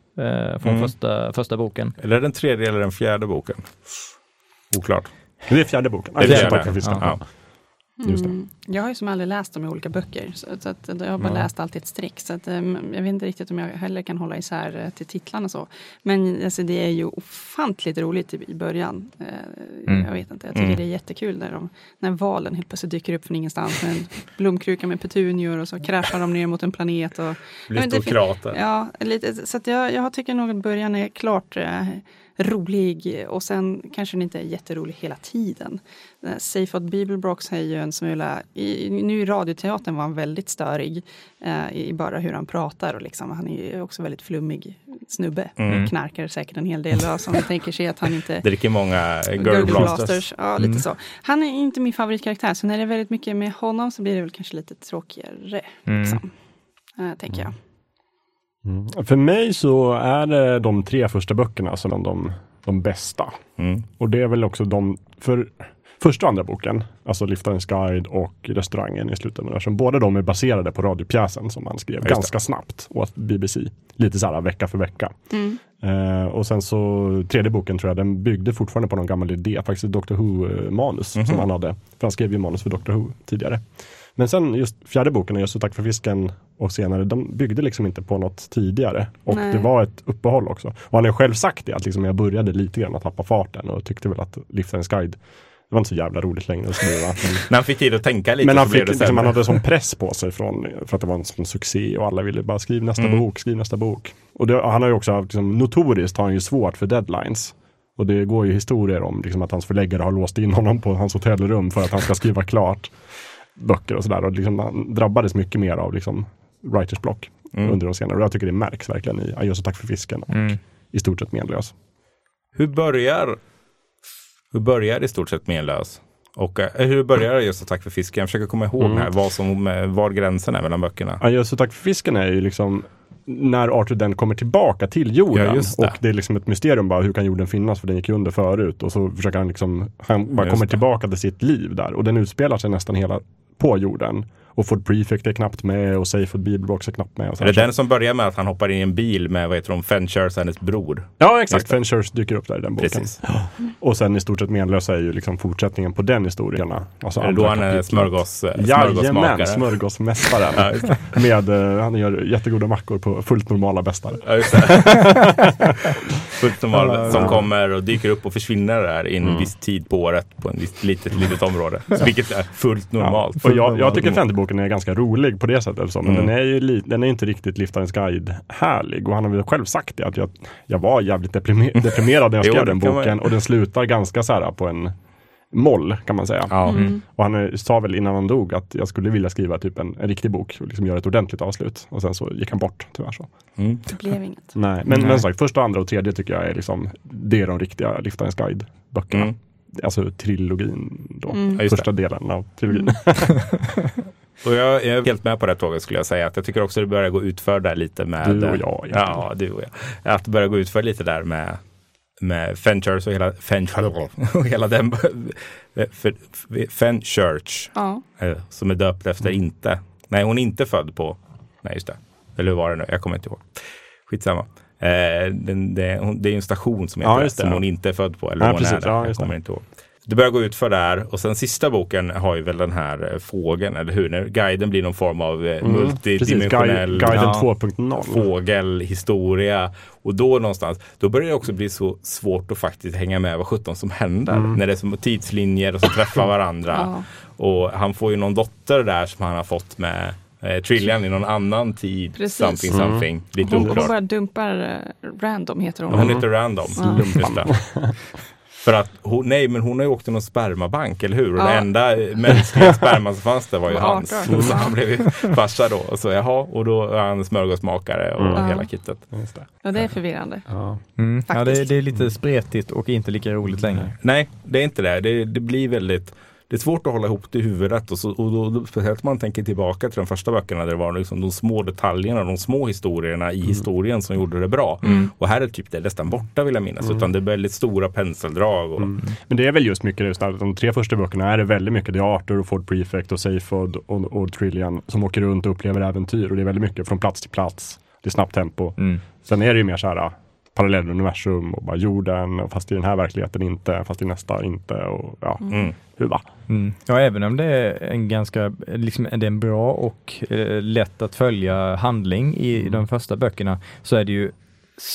från Mm. första, första boken. Eller den tredje eller den fjärde boken. Oklart. Det är fjärde boken. Det är Ja, fjärde. För fisken. Ja. Mm. Jag har ju som aldrig läst dem i olika böcker. Så, så att, jag har bara Ja. läst allt i ett streck. Så att, um, jag vet inte riktigt om jag heller kan hålla isär eh, till titlarna så. Men alltså, det är ju ofantligt roligt i, i början. Eh, Mm. Jag vet inte, jag tycker Mm. det är jättekul när, de, när valen helt plötsligt dyker upp från ingenstans med en blomkruka med petunior och så kraschar de ner mot en planet. Och, Blir men det stor fin- krater. Ja, lite, så att jag, jag tycker nog att början är klart eh, rolig och sen kanske den inte är jätterolig hela tiden. Eh, Seifert Bibelbrox är ju en smula, i, nu i radioteatern var han väldigt störig eh, i bara hur han pratar och liksom, han är ju också väldigt flummig snubbe. Mm. Knarkar säkert en hel del då, som tänker sig att han inte Dricker många Gurgle Gurgle Blasters. Blasters. Ja, lite Mm. så. Han är inte min favoritkaraktär, så när det är väldigt mycket med honom så blir det väl kanske lite tråkigare. Mm. Liksom. Eh, tänker jag. Mm. För mig så är det de tre första böckerna som är de, de bästa. Mm. Och det är väl också de, för första och andra boken, alltså Liftarens guide och Restaurangen i slutet av universum, båda de är baserade på radiopjäsen som han skrev Ja, ganska snabbt åt BBC. Lite så här vecka för vecka. Mm. Eh, och sen så tredje boken tror jag, den byggde fortfarande på någon gammal idé, faktiskt Doctor Who-manus Mhm. som han hade. För han skrev ju manus för Doctor Who tidigare. Men sen just fjärde boken, Just och tack för fisken och senare, de byggde liksom inte på något tidigare. Och Nej. det var ett uppehåll också. Och han har själv sagt det, att liksom jag började lite grann att tappa farten och tyckte väl att Liftarens guide, det var inte så jävla roligt längre att skriva. Men, När han fick tid att tänka lite men han, fick, det liksom, han hade sån press på sig från, för att det var en sån succé och alla ville bara skriv nästa Mm. bok, skriv nästa bok. Och det, han har ju också, haft, liksom, notoriskt har han ju svårt för deadlines. Och det går ju historier om liksom, att hans förläggare har låst in honom på hans hotellrum för att han ska skriva klart böcker och sådär. Och liksom, han drabbades mycket mer av liksom, writers block Mm. under de senare. Och jag tycker det märks verkligen i Adjöss och tack för fisken och Mm. i stort sett menlös. Hur börjar hur börjar i stort sett menlös? Och eh, hur börjar just Attack för fisken? Jag försöker komma ihåg Mm. här, vad som, eh, var gränsen är mellan böckerna. Adjöss och tack för fisken är ju liksom när Arthur den kommer tillbaka till jorden. Ja, just det. och det är liksom ett mysterium bara, hur kan jorden finnas? För den gick ju under förut. Och så försöker han liksom, han bara Just kommer det. tillbaka till sitt liv där. Och den utspelar sig nästan hela på jorden. Och Ford Prefect är knappt med och Safe Bibelbox är knappt med. Och så Är det den som börjar med att han hoppar in i en bil med vad heter de, Fenchers hennes bror? Ja, exakt. Fenchers dyker upp där i den boken. Precis. Och sen i stort sett menlösa är ju liksom fortsättningen på den historien. Alltså Är det då han är smörgås, eh, Jajamän, smörgåsmakare? smörgåsmästaren. Ja, just det. med, eh, han gör jättegoda mackor på fullt normala bästare. Ja, just det. Fullt normal, som Ja. kommer och dyker upp och försvinner där i en Mm. viss tid på året på en viss litet, litet område. Så vilket är fullt normalt. Ja. Och jag, jag tycker normalt. Fantasyboken är ganska rolig på det sättet. Så, men Mm. den är ju li, den är inte riktigt Liftarens guide härlig. Och han har väl själv sagt det, att jag, jag var jävligt deprimer, deprimerad när jag Jo, skrev det den boken. Och den slutar ganska så här på en moll kan man säga. Ja. Mm. Och han eh, sa väl innan han dog att jag skulle vilja skriva typ en, en riktig bok och liksom göra ett ordentligt avslut. Och sen så gick han bort tyvärr. Så. Mm. Det blev inget. Nej, men, Nej. men sagt, första, andra och tredje tycker jag är liksom, det är de riktiga Liftarens guide-böckerna. Mm. Alltså trilogin då. Mm. Första delen av trilogin. Och jag är helt med på det tåget skulle jag säga. Att jag tycker också det börjar gå utför där lite med... Du och jag, egentligen. Ja, du och jag. Att det börjar gå utför lite där med, med Fenchurch och hela, Fenchurch och hela den... Fenchurch, Ja. eh, som är döpt efter inte... Nej, hon är inte född på... Nej, just det. Eller hur var det nu? Jag kommer inte ihåg. Skitsamma. Eh, det, hon, det är en station som heter Ja, det, det, som ja. hon inte är född på. Eller Ja, hon precis. är det. Ja, jag just det. kommer inte ihåg. Det börjar gå ut för där och sen sista boken har ju väl den här eh, fågeln, eller hur? När guiden blir någon form av eh, Mm, multidimensionell ja, Guiden 2.0. fågelhistoria. Och då någonstans, då börjar det också bli så svårt att faktiskt hänga med vad sjutton som händer. Mm. När det är som tidslinjer och som träffar varandra. Ja. Och han får ju någon dotter där som han har fått med eh, Trillian i någon annan tid. Precis. Something, Mm. something. Lite Hon, hon bara dumpar eh, random heter hon. Hon heter Random. Ja. För att hon, nej men hon har ju åkt till någon spermabank, eller hur? Och Ja. den enda mänskliga sperma som fanns där var ju hans. 18. Så han blev ju farsa då. Och så jaha, och då är han smörgåsmakare och Mm. hela kittet. Just det. Ja, det är förvirrande. Ja. Mm. Ja, det, det är lite spretigt och inte lika roligt längre. Nej, det är inte det. Det, det blir väldigt det är svårt att hålla ihop det i huvudet och, så, och då, då, speciellt om man tänker tillbaka till de första böckerna där det var liksom de små detaljerna, de små historierna i historien som gjorde det bra. Och här är typ det nästan borta vill jag minnas, utan det är väldigt stora penseldrag. Och, Men det är väl just mycket just de tre första böckerna är det väldigt mycket, det är Arthur och Ford Prefect och Seyfod och, och Trillian som åker runt och upplever äventyr och det är väldigt mycket från plats till plats. Det är snabbt tempo. Mm. Sen är det ju mer så här parallelluniversum och bara jorden, och fast i den här verkligheten inte, fast i nästa inte och ja, Mm. hur va? Mm. Ja, även om det är en ganska, liksom, det är en bra och eh, lätt att följa handling i de första böckerna så är det ju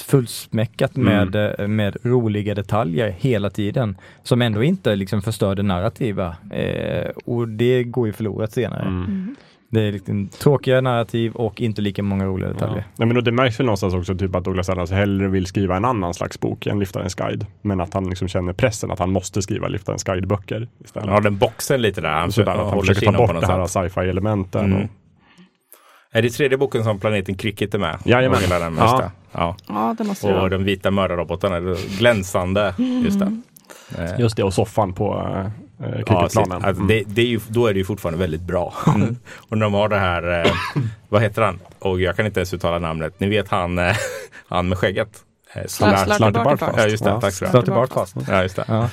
fullsmäckat med, eh, med roliga detaljer hela tiden som ändå inte liksom förstör det narrativa. Eh, och det går ju förlorat senare. Mm. Det är liksom tråkiga narrativ och inte lika många roliga detaljer. Nej, men det märks väl någonstans också typ att Douglas Adams hellre vill skriva en annan slags bok än Liftarens guide. Men att han liksom känner pressen att han måste skriva Liftarens guide-böcker. Han har den boxen lite där. Han, Sådär, att han håller försöker ta bort det här sci-fi-elementen. Mm. och- Är det tredje boken som planeten Cricket är med? Jajamän. Hela den, Ja. det. Ja. Ja, det måste Och de vita mördarrobotarna, glänsande. Just det. Eh, Just det, och soffan på Ja, cricketplanen. precis. alltså, Mm. det, det är ju, då är det ju fortfarande väldigt bra. och när de har det här, eh, vad heter han? Och jag kan inte ens uttala namnet. Ni vet han, eh, han med skägget. Eh, Bartyfast. Ja, just det. Ja. Tack så fast. Ja, just det. Ja.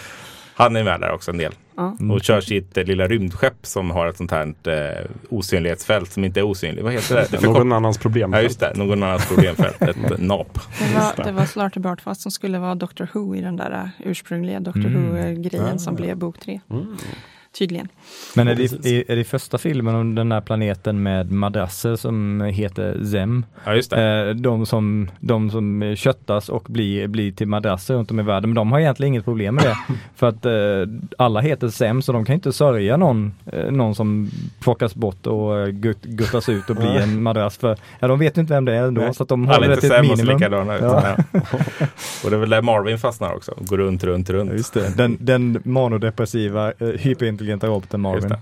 Han är med där också en del. Ja. Och kör sitt eh, lilla rymdskepp som har ett sånt här eh, osynlighetsfält som inte är osynligt. Vad heter det? det Någon annans problem. Ja, just det. Någon annans problemfält. Ett eh, nap. Det var, det var Slarty Bartfast som skulle vara Doctor Who i den där uh, ursprungliga Doctor Mm. Who-grejen som blev bok tre. Tydligen. Men är det, är, är det första filmen om den här planeten med madrasser som heter Zem? Ja, just det. Eh, de, som, de som köttas och blir, blir till madrasser runt om i världen. Men de har egentligen inget problem med det. För att eh, alla heter Zem så de kan inte sörja någon, eh, någon som plockas bort och gut, guttas ut och blir en madrass. För ja, de vet ju inte vem det är ändå. Nej. Så att de Alla håller det till ett minimum. likadana. Ja. Ja. och det är väl där Marvin fastnar också. Går runt, runt, runt. Just det. Den, den manodepressiva, eh, hyperintelligenta roboten Marvin.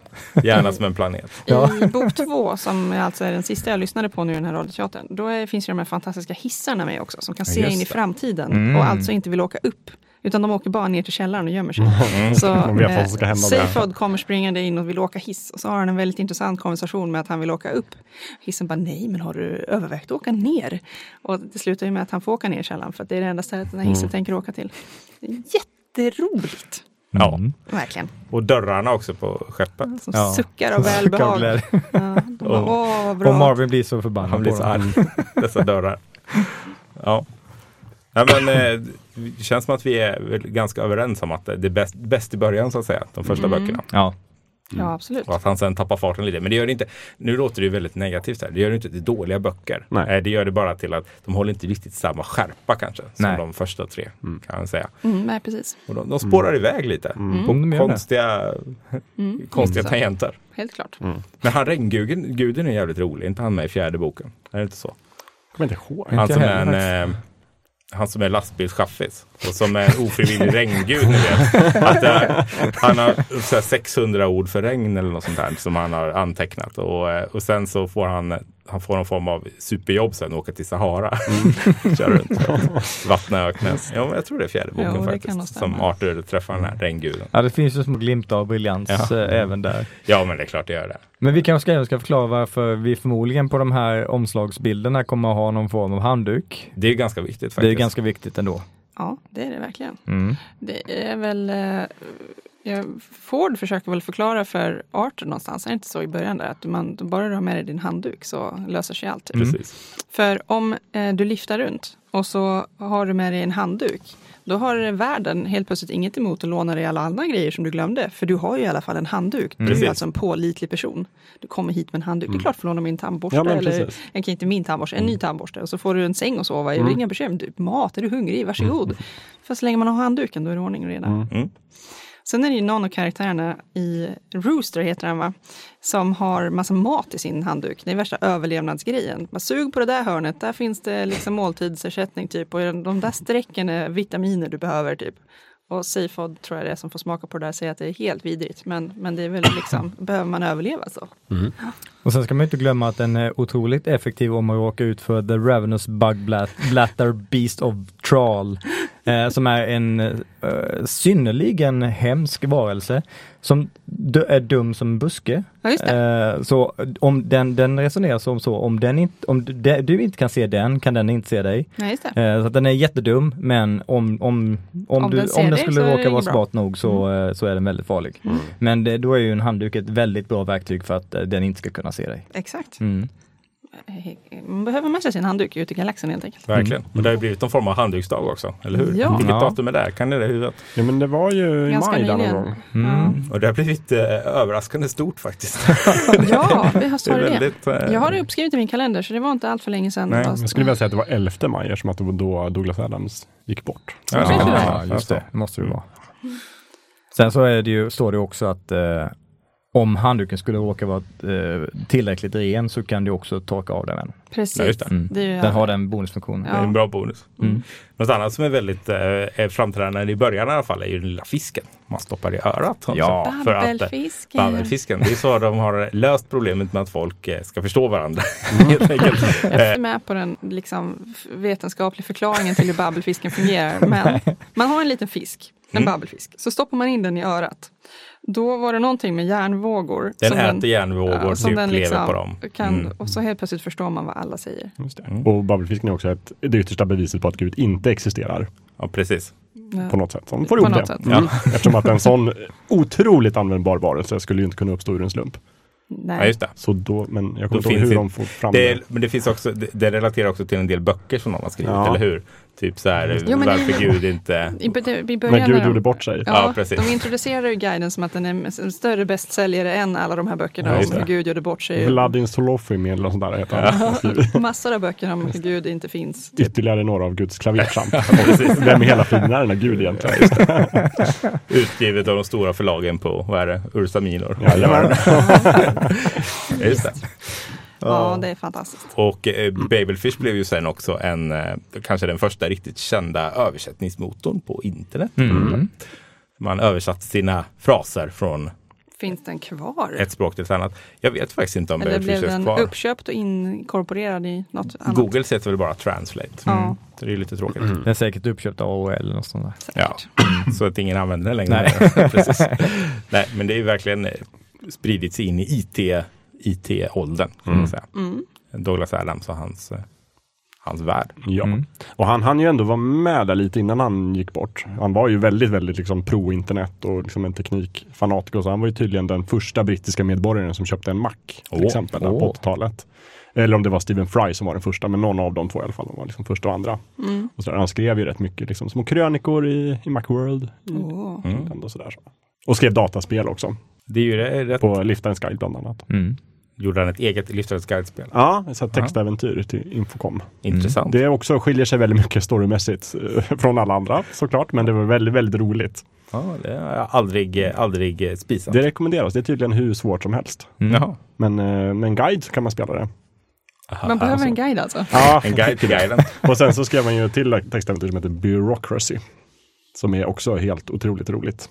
Gärna som en planet. Ja. I bok två, som alltså är den sista jag lyssnade på nu i den här radioteatern, då är, finns ju de här fantastiska hissarna med också, som kan se in i framtiden Mm. och alltså inte vill åka upp. Utan de åker bara ner till källaren och gömmer sig. Så vet vad eh. Seyfod kommer springande in och vill åka hiss. Och så har han en väldigt intressant konversation med att han vill åka upp. Hissen bara, nej men har du övervägt att åka ner? Och det slutar ju med att han får åka ner i källaren för att det är det enda stället den här hissen tänker åka till. Jätteroligt. Ja. Mm. Verkligen. Och dörrarna också på skeppet. Som Ja. suckar av välbehag. Ja, de bara, Och-. Och Marvin blir så förbannad Han blir så arg. Dessa dörrar. Ja. ja men, eh, det känns som att vi är ganska överens om att det är bäst, bäst i början så att säga. De första Mm. böckerna. Ja. Ja, absolut. Och att han sen tappar farten lite. Men det gör det inte. Nu låter det ju väldigt negativt här. Det gör det inte till dåliga böcker. Nej. Eh, Det gör det bara till att de håller inte riktigt samma skärpa kanske. Som Nej. de första tre kan man säga. Mm, nej, precis. Och de, de spårar iväg lite. Mm, På det. konstiga, Mm, konstiga tangenter. Helt klart. Men han regnguden guden är jävligt rolig. Inte han med i fjärde boken? Är det inte så? Jag kommer inte ihåg. Han som är en eh, han som är lastbilschaffis och som är en ofrivillig regngud. Ni vet. Att det, han har så här 600 ord för regn eller något sånt där som han har antecknat. Och, eh, och sen så får han, han får någon form av superjobb sen och åka till Sahara. Kör runt. Vattna öknen. Ja, jag tror det är fjärde boken Jo, faktiskt. Som. Arthur träffar den här regnguden. Ja, det finns ju små glimtar av briljans Ja. eh, även där. Ja, men det är klart det gör det. Men vi kanske även ska förklara varför vi förmodligen på de här omslagsbilderna kommer att ha någon form av handduk. Det är ganska viktigt faktiskt. Det är ganska viktigt ändå. Ja, det är det verkligen. Mm. Det är väl... Eh, Ford försöker väl förklara för Arthur någonstans, är det inte så i början där? Att man, bara du har med dig din handduk så löser sig allt. typ. Precis. För om eh, du lyfter runt och så har du med dig en handduk, då har världen helt plötsligt inget emot att låna dig alla andra grejer som du glömde. För du har ju i alla fall en handduk. Du är alltså en pålitlig person. Du kommer hit med en handduk. Det är klart du får låna min tandborste. Ja, eller, en, inte min tandborste, en ny tandborste. Och så får du en säng att sova i. Är inga bekymmer. Du, mat, är du hungrig? Varsågod. För så länge man har handduken, då är det ordning och reda. Mm. Sen är det ju någon av karaktärerna i Rooster, heter han va? Som har massa mat i sin handduk. Det är värsta överlevnadsgrejen. Bara sug på det där hörnet, där finns det liksom måltidsersättning typ. Och de där strecken är vitaminer du behöver typ. Och Seafod tror jag det är som får smaka på det där säga att det är helt vidrigt. Men, men det är väl liksom, behöver man överleva så. Och sen ska man inte glömma att den är otroligt effektiv om man råkar ut för The Ravenous Bug Blat- Blatter Beast of Trawl. Eh, som är en eh, synnerligen hemsk varelse som är dum som en buske. Ja, just det. Eh, så om den, den resonerar som så, om, den inte, om du, du inte kan se den, kan den inte se dig. Ja, just det. Eh, så att den är jättedum, men om, om, om, Om du, den om den skulle råka vara bra. smart nog så, eh, så är den väldigt farlig. Men det, då är ju en handduk ett väldigt bra verktyg för att eh, den inte ska kunna se dig. Exakt. Mm. Man behöver med sig sin handduk ut i galaxen helt enkelt. Verkligen. Men det har ju blivit någon form av handduksdag också, eller hur? Ja. Vilket Ja. datum är det? Kan ni det i huvudet? Ja men det var ju i Ganska maj där någon gång. Mm. Och det har blivit eh, överraskande stort faktiskt. Ja, vi har Det väldigt, eh, Jag har det uppskrivet i min kalender så det var inte allt för länge sedan. Nej, Fast- Jag skulle vilja säga att det var 11 maj eftersom att det var då Douglas Adams gick bort. Ja. Ja, just det. det måste det vara. Sen så är det ju, står det också att eh, om handduken skulle råka vara eh, tillräckligt ren så kan du också torka av den. Mm. Precis. Ja, just det. Det är ju- Den har den bonusfunktionen. Det är en bra bonus. Något annat som är väldigt eh, är framträdande i början i alla fall är ju den lilla fisken man stoppar i örat. Ja. för att, eh, Babbelfisken. Det är så de har löst problemet med att folk eh, ska förstå varandra. Enkelt. Jag är med på den liksom, vetenskapliga förklaringen till hur babbelfisken fungerar. Men man har en liten fisk, en Mm. babbelfisk, så stoppar man in den i örat. Då var det någonting med järnvågor. Den som äter järnvågor, ja, som den lever liksom på dem. Kan, Mm. Och så helt plötsligt förstår man vad alla säger. Just det. Och babbelfisken är också ett, det yttersta beviset på att Gud inte existerar Ja, precis. Ja. på något sätt. Så de får På ihop något det. sätt. Mm. Eftersom att en sån otroligt användbar varelse skulle ju inte kunna uppstå ur en slump. Nej. Ja, just det. Så då, men jag Då kommer inte ihåg finns hur det- de får fram Det, det. är, men det finns också, det, det relaterar också till en del böcker som någon har skrivit, Ja. eller hur? Typ så här, Jo, men- varför Gud inte... I, När Gud de- gjorde bort sig. Ja, precis. De introducerar ju guiden som att den är en större bästsäljare än alla de här böckerna Ja, om hur. Gud gjorde bort sig. Vladin Solofim eller något sånt där heter han. Skriver Massor av böcker om hur Gud inte finns. Ytterligare några av Guds klavertramp. Vem i hela friden är den här Gud egentligen? Utgivet av de stora förlagen på, vad är det, Ursa Minor. Ja, Just det. Ja, det är fantastiskt. Och eh, Babelfish blev ju sen också en, eh, kanske den första riktigt kända översättningsmotorn på internet. Mm. Man översatte sina fraser från Finns den kvar? ett språk till ett annat. Jag vet faktiskt inte om Eller Babelfish blev är den kvar. uppköpt och inkorporerad i något annat? Google heter väl bara Translate. Ja, Så det är lite tråkigt. Den är säkert uppköpt av AOL eller något sånt där. Ja, så att ingen använder den längre. Nej. Precis. Nej, men det är ju verkligen eh, spridits in i IT, IT-åldern. Kan man säga. Mm. Douglas Adams och hans, eh, hans värld. Ja, Mm. och han hann ju ändå vara med där lite innan han gick bort. Han var ju väldigt, väldigt liksom pro-internet och liksom en teknikfanatiker. Så han var ju tydligen den första brittiska medborgaren som köpte en Mac till Åh, exempel där på 80-talet. Eller om det var Stephen Fry som var den första, men någon av de två i alla fall. De var liksom första och andra. Mm. Och så där, han skrev ju rätt mycket liksom, små krönikor i, i Macworld. Åh. Mm. Och, så där, så. och skrev dataspel också. Det är ju det, rätt. På Liftarens guide bland annat. Mm. Gjorde han ett eget Liftarens guide-spel. Ja, så här textäventyr till Infocom. Intressant. Det är också skiljer sig väldigt mycket storymässigt eh, från alla andra såklart, men det var väldigt, väldigt roligt. Ja, det har jag aldrig, aldrig eh, spisat. Det rekommenderas. Det är tydligen hur svårt som helst. Mm. Men eh, med en guide så kan man spela det. Aha, Man behöver alltså. en guide alltså? Ja, En guide till guiden. och sen så skrev man ju till ett textäventyr som heter Bureaucracy. Som är också helt otroligt roligt.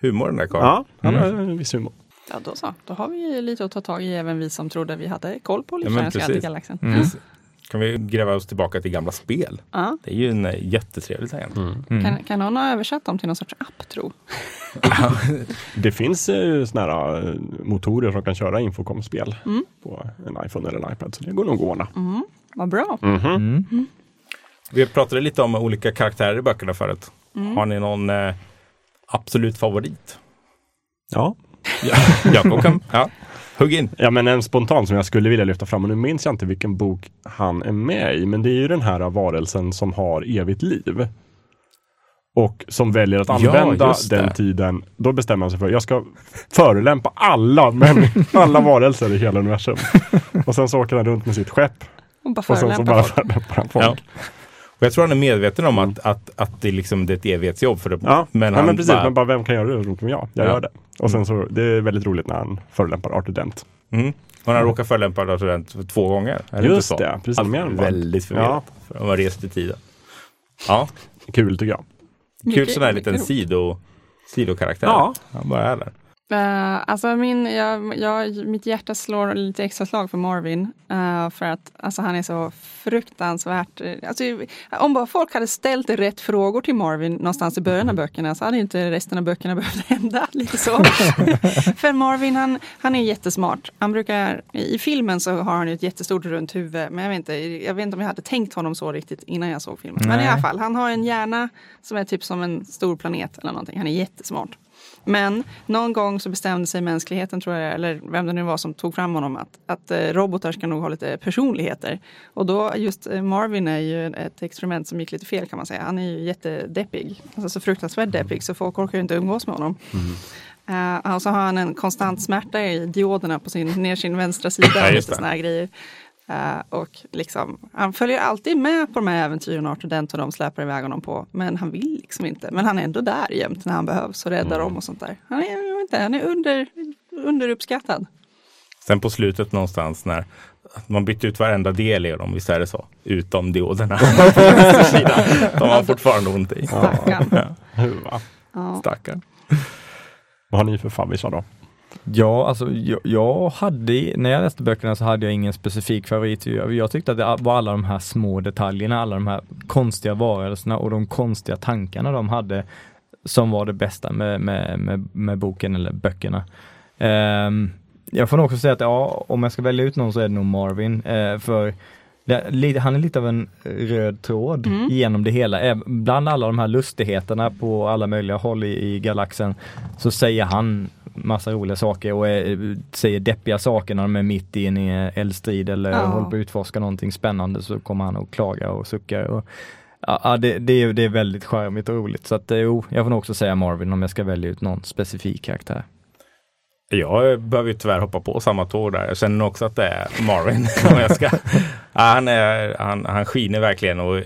Humor den där karln. Ja, han har en viss humor. Ja, då så. Då har vi lite att ta tag i, även vi som trodde vi hade koll på till precis. galaxen. Mm. Kan vi gräva oss tillbaka till gamla spel? Ja. Det är ju en eh, jättetrevlig tangent. Mm. Kan, kan någon ha översatt dem till någon sorts app, tro? Det finns eh, såna här eh, motorer som kan köra Infocom-spel på en iPhone eller en iPad. Så det går nog att ordna. Vad bra. Mm. Vi pratade lite om olika karaktärer i böckerna förut. Har ni någon eh, absolut favorit? Ja. Jakob kan... Ja. Hugg in. Ja men en spontan som jag skulle vilja lyfta fram och nu minns jag inte vilken bok han är med i. Men det är ju den här varelsen som har evigt liv. Och som väljer att Ja, använda det. den tiden. Då bestämmer han sig för jag ska förolämpa alla, men alla varelser i hela universum. Och sen så åker han runt med sitt skepp Och bara och sen så bara folk. förolämpar han folk. Ja. Och jag tror han är medveten om att, att, att det, liksom, det är ett evighetsjobb för det. Ja, men, ja, han men precis. bara- Men bara vem kan göra det runt om jag? Jag Ja. gör det. Och sen så, det är väldigt roligt när han förolämpar Arthur Dent. Mm. Och han råkar förolämpa Lars Rent två gånger. Är det Just inte så? det, precis. Han är väldigt förvirrad. För de har rest i tiden. Ja, Kul tycker jag. Kul sån här mycket liten sido, sidokaraktär. Ja. Han bara är där. Eh, alltså min, jag, jag, mitt hjärta slår lite extra slag för Marvin. eh, för att alltså, han är så fruktansvärt... eh, Alltså, om bara folk hade ställt rätt frågor till Marvin någonstans i början av böckerna så hade inte resten av böckerna behövt hända. Lite så. för Marvin han, han är jättesmart. Han brukar, I filmen så har han ett jättestort runt huvud. Men jag vet, inte, jag vet inte om jag hade tänkt honom så riktigt innan jag såg filmen. Men i Nej. alla fall, han har en hjärna som är typ som en stor planet eller någonting. Han är jättesmart. Men någon gång så bestämde sig mänskligheten, tror jag, eller vem det nu var som tog fram honom, att, att eh, robotar ska nog ha lite personligheter. Och då just eh, Marvin är ju ett experiment som gick lite fel kan man säga. Han är ju jättedeppig, alltså så fruktansvärt deppig så folk orkar ju inte umgås med honom. Eh, och så har han en konstant smärta i dioderna på sin, ner sin vänstra sida. Ja, lite såna här grejer. Eh, och liksom, han följer alltid med på de här äventyren och Artudent och de släpar iväg honom på. Men han vill liksom inte. Men han är ändå där jämt när han behövs och räddar dem och sånt där. Han är, inte, han är under, underuppskattad. Sen på slutet någonstans när man bytte ut varenda del i dem, visst är det så? Utom dioderna. De har fortfarande ont i. Stackarn. Ja. Stackarn. Vad har ni för favvisar då? Ja, alltså jag, jag hade, när jag läste böckerna så hade jag ingen specifik favorit. Jag, jag tyckte att det var alla de här små detaljerna, alla de här konstiga varelserna och de konstiga tankarna de hade som var det bästa med, med, med, med boken eller böckerna. Ehm, jag får nog också säga att ja, om jag ska välja ut någon så är det nog Marvin. eh, för han är lite av en röd tråd genom det hela. Bland alla de här lustigheterna på alla möjliga håll i, i galaxen så säger han massa roliga saker och är, säger deppiga saker när de är mitt i en eldstrid eller Ja. håller på att utforska någonting spännande så kommer han och klagar och suckar. Och, ja, det, det, är, det är väldigt charmigt och roligt. Så att, eh, jo, jag får nog också säga Marvin om jag ska välja ut någon specifik karaktär. Jag behöver ju tyvärr hoppa på samma tåg där. Jag känner också att det är Marvin. om jag ska. Ja, han, är, han, han skiner verkligen och eh,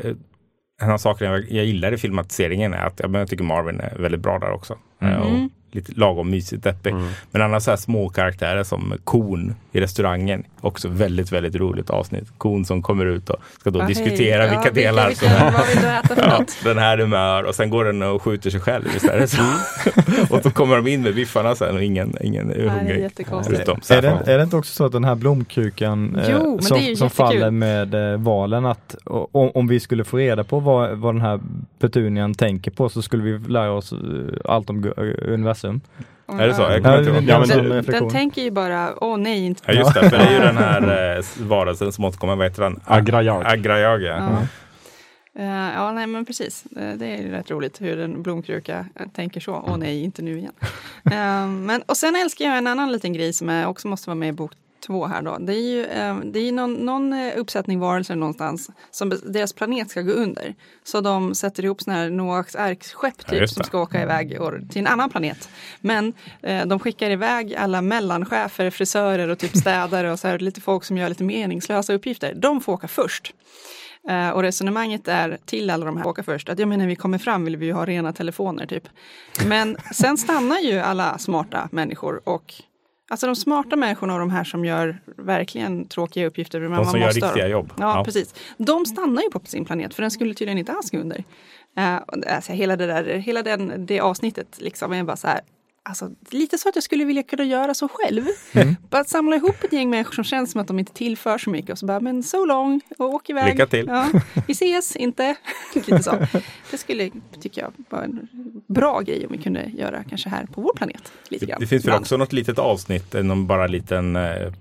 en av sakerna jag, jag gillar i filmatiseringen är att jag, jag tycker Marvin är väldigt bra där också. Eh, Och lite lagom mysigt deppig. Men annars så här små karaktärer som kon i restaurangen. Också väldigt, väldigt roligt avsnitt. Kon som kommer ut och ska då Ja, diskutera hej. vilka Ja, delar vilka, som är Vad vill du äta för Ja, något? den här humör och sen går den och skjuter sig själv istället. Så. och så kommer de in med biffarna sen och ingen, ingen är hungrig. Förutom Är det, är det inte också så att den här blomkrukan eh, Jo, men som, som faller med eh, valen att om, om vi skulle få reda på vad, vad den här petunian tänker på så skulle vi lära oss eh, allt om gu- universum. Är det så? Jag Ja, kommer inte ihåg. en men Den, reflektion. den tänker ju bara, åh nej, inte Ja just det, för det är ju den här eh, varelsen som återkommer, vad heter den? Agrajag. Agrajag, ja. Ja. Eh, ja, nej men precis. Eh, det är ju rätt roligt hur en blomkruka eh, tänker så. Åh nej, inte nu igen. Eh, men, och sen älskar jag en annan liten grej som är, också måste vara med i bok två här då. Det är ju eh, det är någon, någon eh, uppsättning varelser någonstans som deras planet ska gå under. Så de sätter ihop sådana här Noaks ark-skepp Ja, typ, just som ska åka iväg och, till en annan planet. Men eh, de skickar iväg alla mellanchefer, frisörer och typ städare och så här, lite folk som gör lite meningslösa uppgifter. De får åka först. Eh, och resonemanget är till alla de här åka först att menar när vi kommer fram vill vi ju ha rena telefoner typ. Men sen stannar ju alla smarta människor och Alltså de smarta människorna och de här som gör verkligen tråkiga uppgifter. men man som gör riktiga jobb. Ja, Ja. precis. De stannar ju på sin planet för den skulle tydligen inte alls gå under. Uh, alltså, hela det, där, hela den, det avsnittet liksom är bara så här. Alltså, lite så att jag skulle vilja kunna göra så själv. Mm. Bara samla ihop ett gäng människor som känns som att de inte tillför så mycket och så bara, men so long och åk iväg. Lycka till. Ja, vi ses inte. lite så. Det skulle, tycker jag, vara en bra grej om vi kunde göra kanske här på vår planet. Lite Det, det finns väl också något litet avsnitt, någon bara liten eh,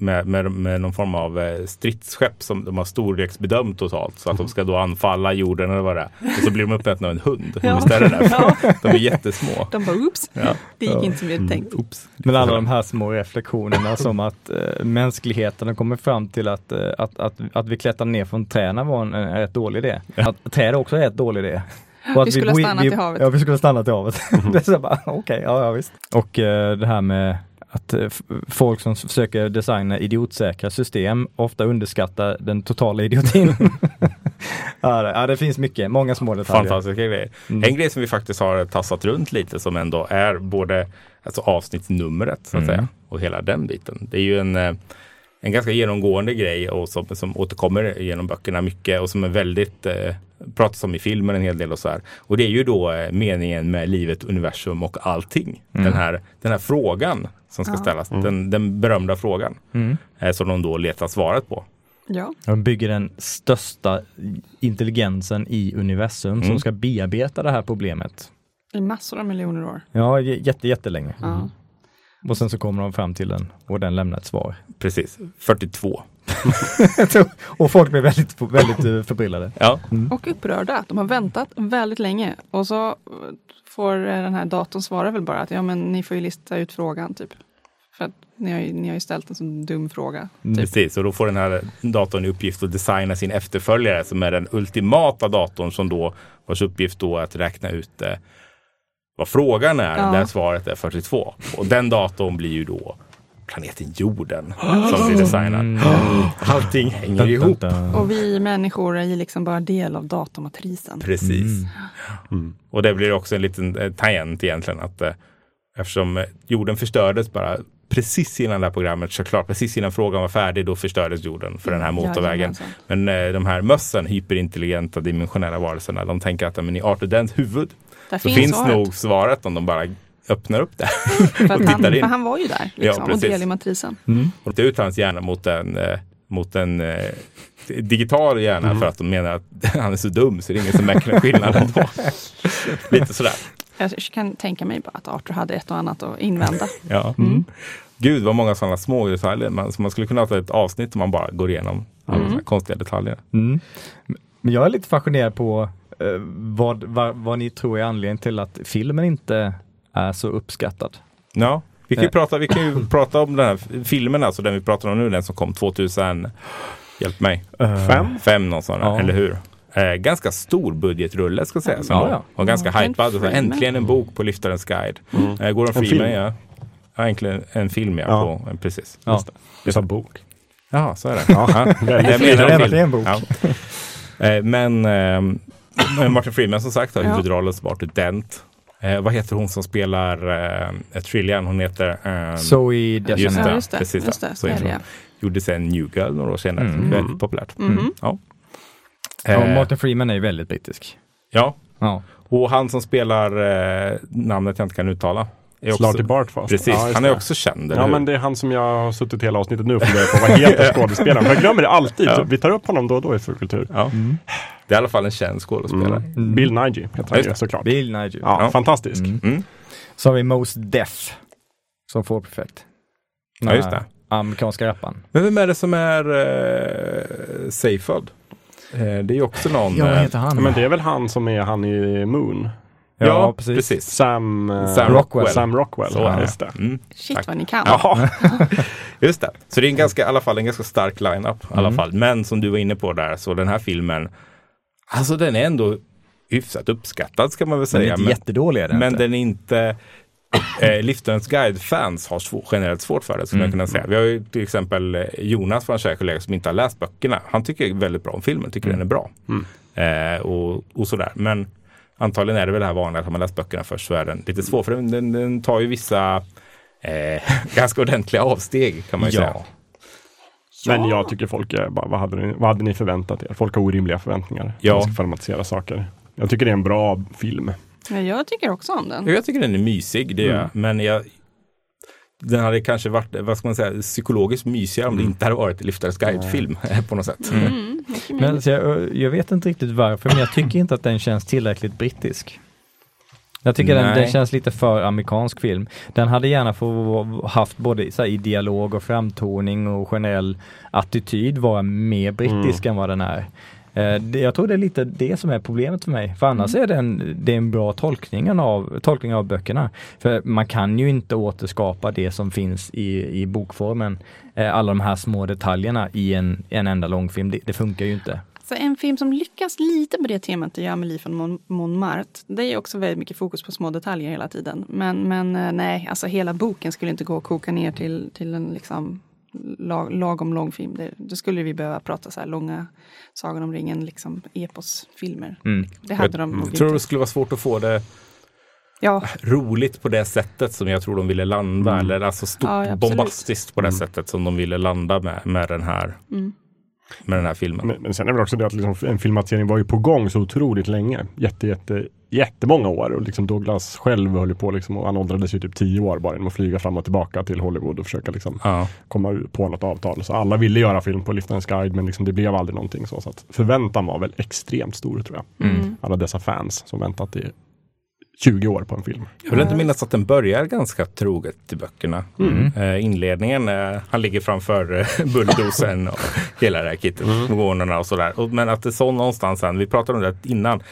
med, med, med någon form av eh, stridsskepp som de har storleksbedömt totalt så att de ska då anfalla jorden eller vad det är. Och så blir de uppätna av en hund. Ja. Där? Ja. De är jättesmå. De bara, oops, Ja. det gick inte som vi hade tänkt. Oops. Men alla de här små reflektionerna som att eh, mänskligheten har kommit fram till att, eh, att, att, att vi klättrar ner från träden var en, en rätt dålig idé. Att träd också är ett dålig idé. Och att Vi skulle ha bo- stannat i havet. Ja, vi skulle ha stannat i havet. det är så bara, okej, ja, ja visst. Och eh, det här med att eh, folk som försöker designa idiotsäkra system ofta underskattar den totala idiotin. ja, det, ja, det finns mycket, många små detaljer. Fantastiska grejer. Mm. En grej som vi faktiskt har tassat runt lite som ändå är både alltså avsnittsnumret så att Mm. säga och hela den biten. Det är ju en, eh, en ganska genomgående grej och som, som återkommer genom böckerna mycket och som är väldigt eh, pratas om i filmen en hel del och så här. Och det är ju då eh, meningen med livet, universum och allting. Den, här, den här frågan som ska ställas, den, den berömda frågan. Eh, som de då letar svaret på. Ja. De bygger den största intelligensen i universum som ska bearbeta det här problemet. I massor av miljoner år. Ja, jätte, jättelänge. Ja. Och sen så kommer de fram till den och den lämnar ett svar. Precis, 42. och folk blir väldigt, väldigt eh, förbryllade. Ja, Och upprörda. De har väntat väldigt länge. Och så eh, får eh, den här datorn svara väl bara att ja men ni får ju lista ut frågan typ. För att ni har ju, ni har ju ställt en sån dum fråga. Typ. precis. Och då får den här datorn i uppgift att designa sin efterföljare som är den ultimata datorn som då vars uppgift då är att räkna ut eh, vad frågan är Ja. där svaret är 42. Och den datorn blir ju då planeten jorden som blir designad. Allting hänger ihop. Och vi människor är ju liksom bara del av datormatrisen. Precis. Och det blir också en liten eh, tangent egentligen att eh, eftersom eh, jorden förstördes bara precis innan det här programmet kör klart, precis innan frågan var färdig, då förstördes jorden för den här motorvägen. Jajamensan. Men eh, de här mössen, hyperintelligenta dimensionella varelserna, de tänker att men i Arthur Dents huvud Där så finns, finns svaret. nog svaret om de bara öppnar upp det. För, att han, tittar in. för han var ju där liksom, och precis. del i matrisen. Och det ut hans hjärna mot en, eh, mot en eh, digital hjärna för att de menar att han är så dum så det är ingen som märker någon skillnad ändå. Lite sådär. Jag kan tänka mig bara att Arthur hade ett och annat att invända. Ja. Gud vad många sådana små detaljer. Man, så man skulle kunna ha ett avsnitt om man bara går igenom alla här konstiga detaljer. Mm. Men jag är lite fascinerad på eh, vad, vad, vad ni tror är anledningen till att filmen inte är så uppskattad. Ja, vi kan ju, Eh. prata, vi kan ju prata om den här filmen, alltså den vi pratar om nu, den som kom 2000, hjälp mig, Fem? fem någon sån, Ja. eller hur? Eh, ganska stor budgetrulle ska sägas. Ja, ja. Och ganska Ja, hypad. Morgan Så Freeman. äntligen en bok på Lyftarens guide. Eh, Gordon Freeman, ja. Ja, egentligen en film ja. Ja. På, eh, precis. Ja. Du sa bok. Jaha, så är det. Ja. Jag en menar en bok. Ja. Eh, Men men Martin Freeman som sagt har Ja. huvudrollen som Arthur Dent. Eh, vad heter hon som spelar eh, Trillian? Hon heter ehm, Zoe Just Deschanel. det, Ja, just det. precis Just det. det. Så hon. Gjorde sen New Girl några år senare. Mm. Väldigt populärt. Mhm. Ja. Ja, Eh, Martin Freeman är ju väldigt brittisk. ja, Ja. och han som spelar eh, namnet jag inte kan uttala. Är också, Slarty Bartfast. Precis, Ja, han är det. också känd. Ja hur? men det är han som jag har suttit hela avsnittet nu och funderat på. Vad heter skådespelaren? Jag glömmer det alltid. Ja. Vi tar upp honom då och då i Fullkultur. ja. Det är i alla fall en känd skådespelare. Mm. Bill Nighy heter han ju såklart. Bill Nigel. Ja, Ja. fantastisk. Mm. Så har vi Mos Def som får perfekt. Ja, just det. Amerikanska rapparen. Men vem är det som är eh, Seyfried? Eh, det är ju också någon... Ja, vad eh, heter han? Men det är väl han som är han i Moon? Ja, precis. Sam, eh, Sam Rockwell. Sam Rockwell. Så är ja, det. just det. Mm. Shit Tack. vad ni kan. Ja, just det. Så det är en ganska, i alla fall en ganska stark line-up. I alla Mm. fall. Men som du var inne på där, så den här filmen, alltså den är ändå hyfsat uppskattad ska man väl Den är säga. inte Men, jättedålig är den men inte. den är inte, eh, Liftarens guide-fans har svår, generellt svårt för det, skulle Mm. jag kunna säga. Vi har ju till exempel eh, Jonas, vår kära kollega, som inte har läst böckerna. Han tycker väldigt bra om filmen, tycker Mm. den är bra. Eh, och, och sådär. Men antagligen är det väl det här vanliga att har man läst böckerna först så är den lite svår. För den, den, den tar ju vissa eh, ganska ordentliga avsteg kan man ju säga. Ja. Men jag tycker folk är vad hade, ni, vad hade ni förväntat er? Folk har orimliga förväntningar. Ja. Man ska filmatisera saker. Jag tycker det är en bra film. Ja, jag tycker också om den. Jag tycker den är mysig, det jag. Men jag, den hade kanske varit, vad ska man säga, psykologiskt mysigare om det inte hade varit Liftares guide-film på något sätt. Mm, mycket Men jag, jag vet inte riktigt varför, men jag tycker inte att den känns tillräckligt brittisk. Jag tycker den, den känns lite för amerikansk film. Den hade gärna få haft både så här, i dialog och framtoning och generell attityd vara mer brittisk än vad den är. Eh, det, jag tror det är lite det som är problemet för mig. För annars är det en, det är en bra tolkning av, tolkning av böckerna. För man kan ju inte återskapa det som finns i, i bokformen. Eh, alla de här små detaljerna i en, en enda långfilm. Det, det funkar ju inte. Så en film som lyckas lite på det temat är ju Amelie från Mon- Montmartre. Det är också väldigt mycket fokus på små detaljer hela tiden. Men, men eh, nej, alltså hela boken skulle inte gå att koka ner till, till en liksom lag, lagom lång film. Det, då skulle vi behöva prata så här långa Sagan om ringen, liksom eposfilmer. Mm. Det hade de nog Jag tror det skulle vara svårt att få det Ja, roligt på det sättet som jag tror de ville landa. Eller alltså stort Ja, bombastiskt på det sättet som de ville landa med, med den här. Med den här filmen. Men, men sen är det väl också det att liksom, en filmatisering var ju på gång så otroligt länge. Jätte, jätte, jättemånga år. Och liksom Douglas själv höll ju på liksom, och han åldrades ju typ tio år bara genom att flyga fram och tillbaka till Hollywood och försöka liksom Ja. komma på något avtal. Så alla ville göra film på Liftarens guide men liksom det blev aldrig någonting så. så att förväntan var väl extremt stor tror jag. Mm. Alla dessa fans som väntat i 20 år på en film. Jag vill inte minnas att den börjar ganska troget till böckerna. Eh, inledningen, eh, han ligger framför eh, bulldozern och hela det här kittet, gårdarna och sådär. Och, men att det så någonstans sen, vi pratade om det innan,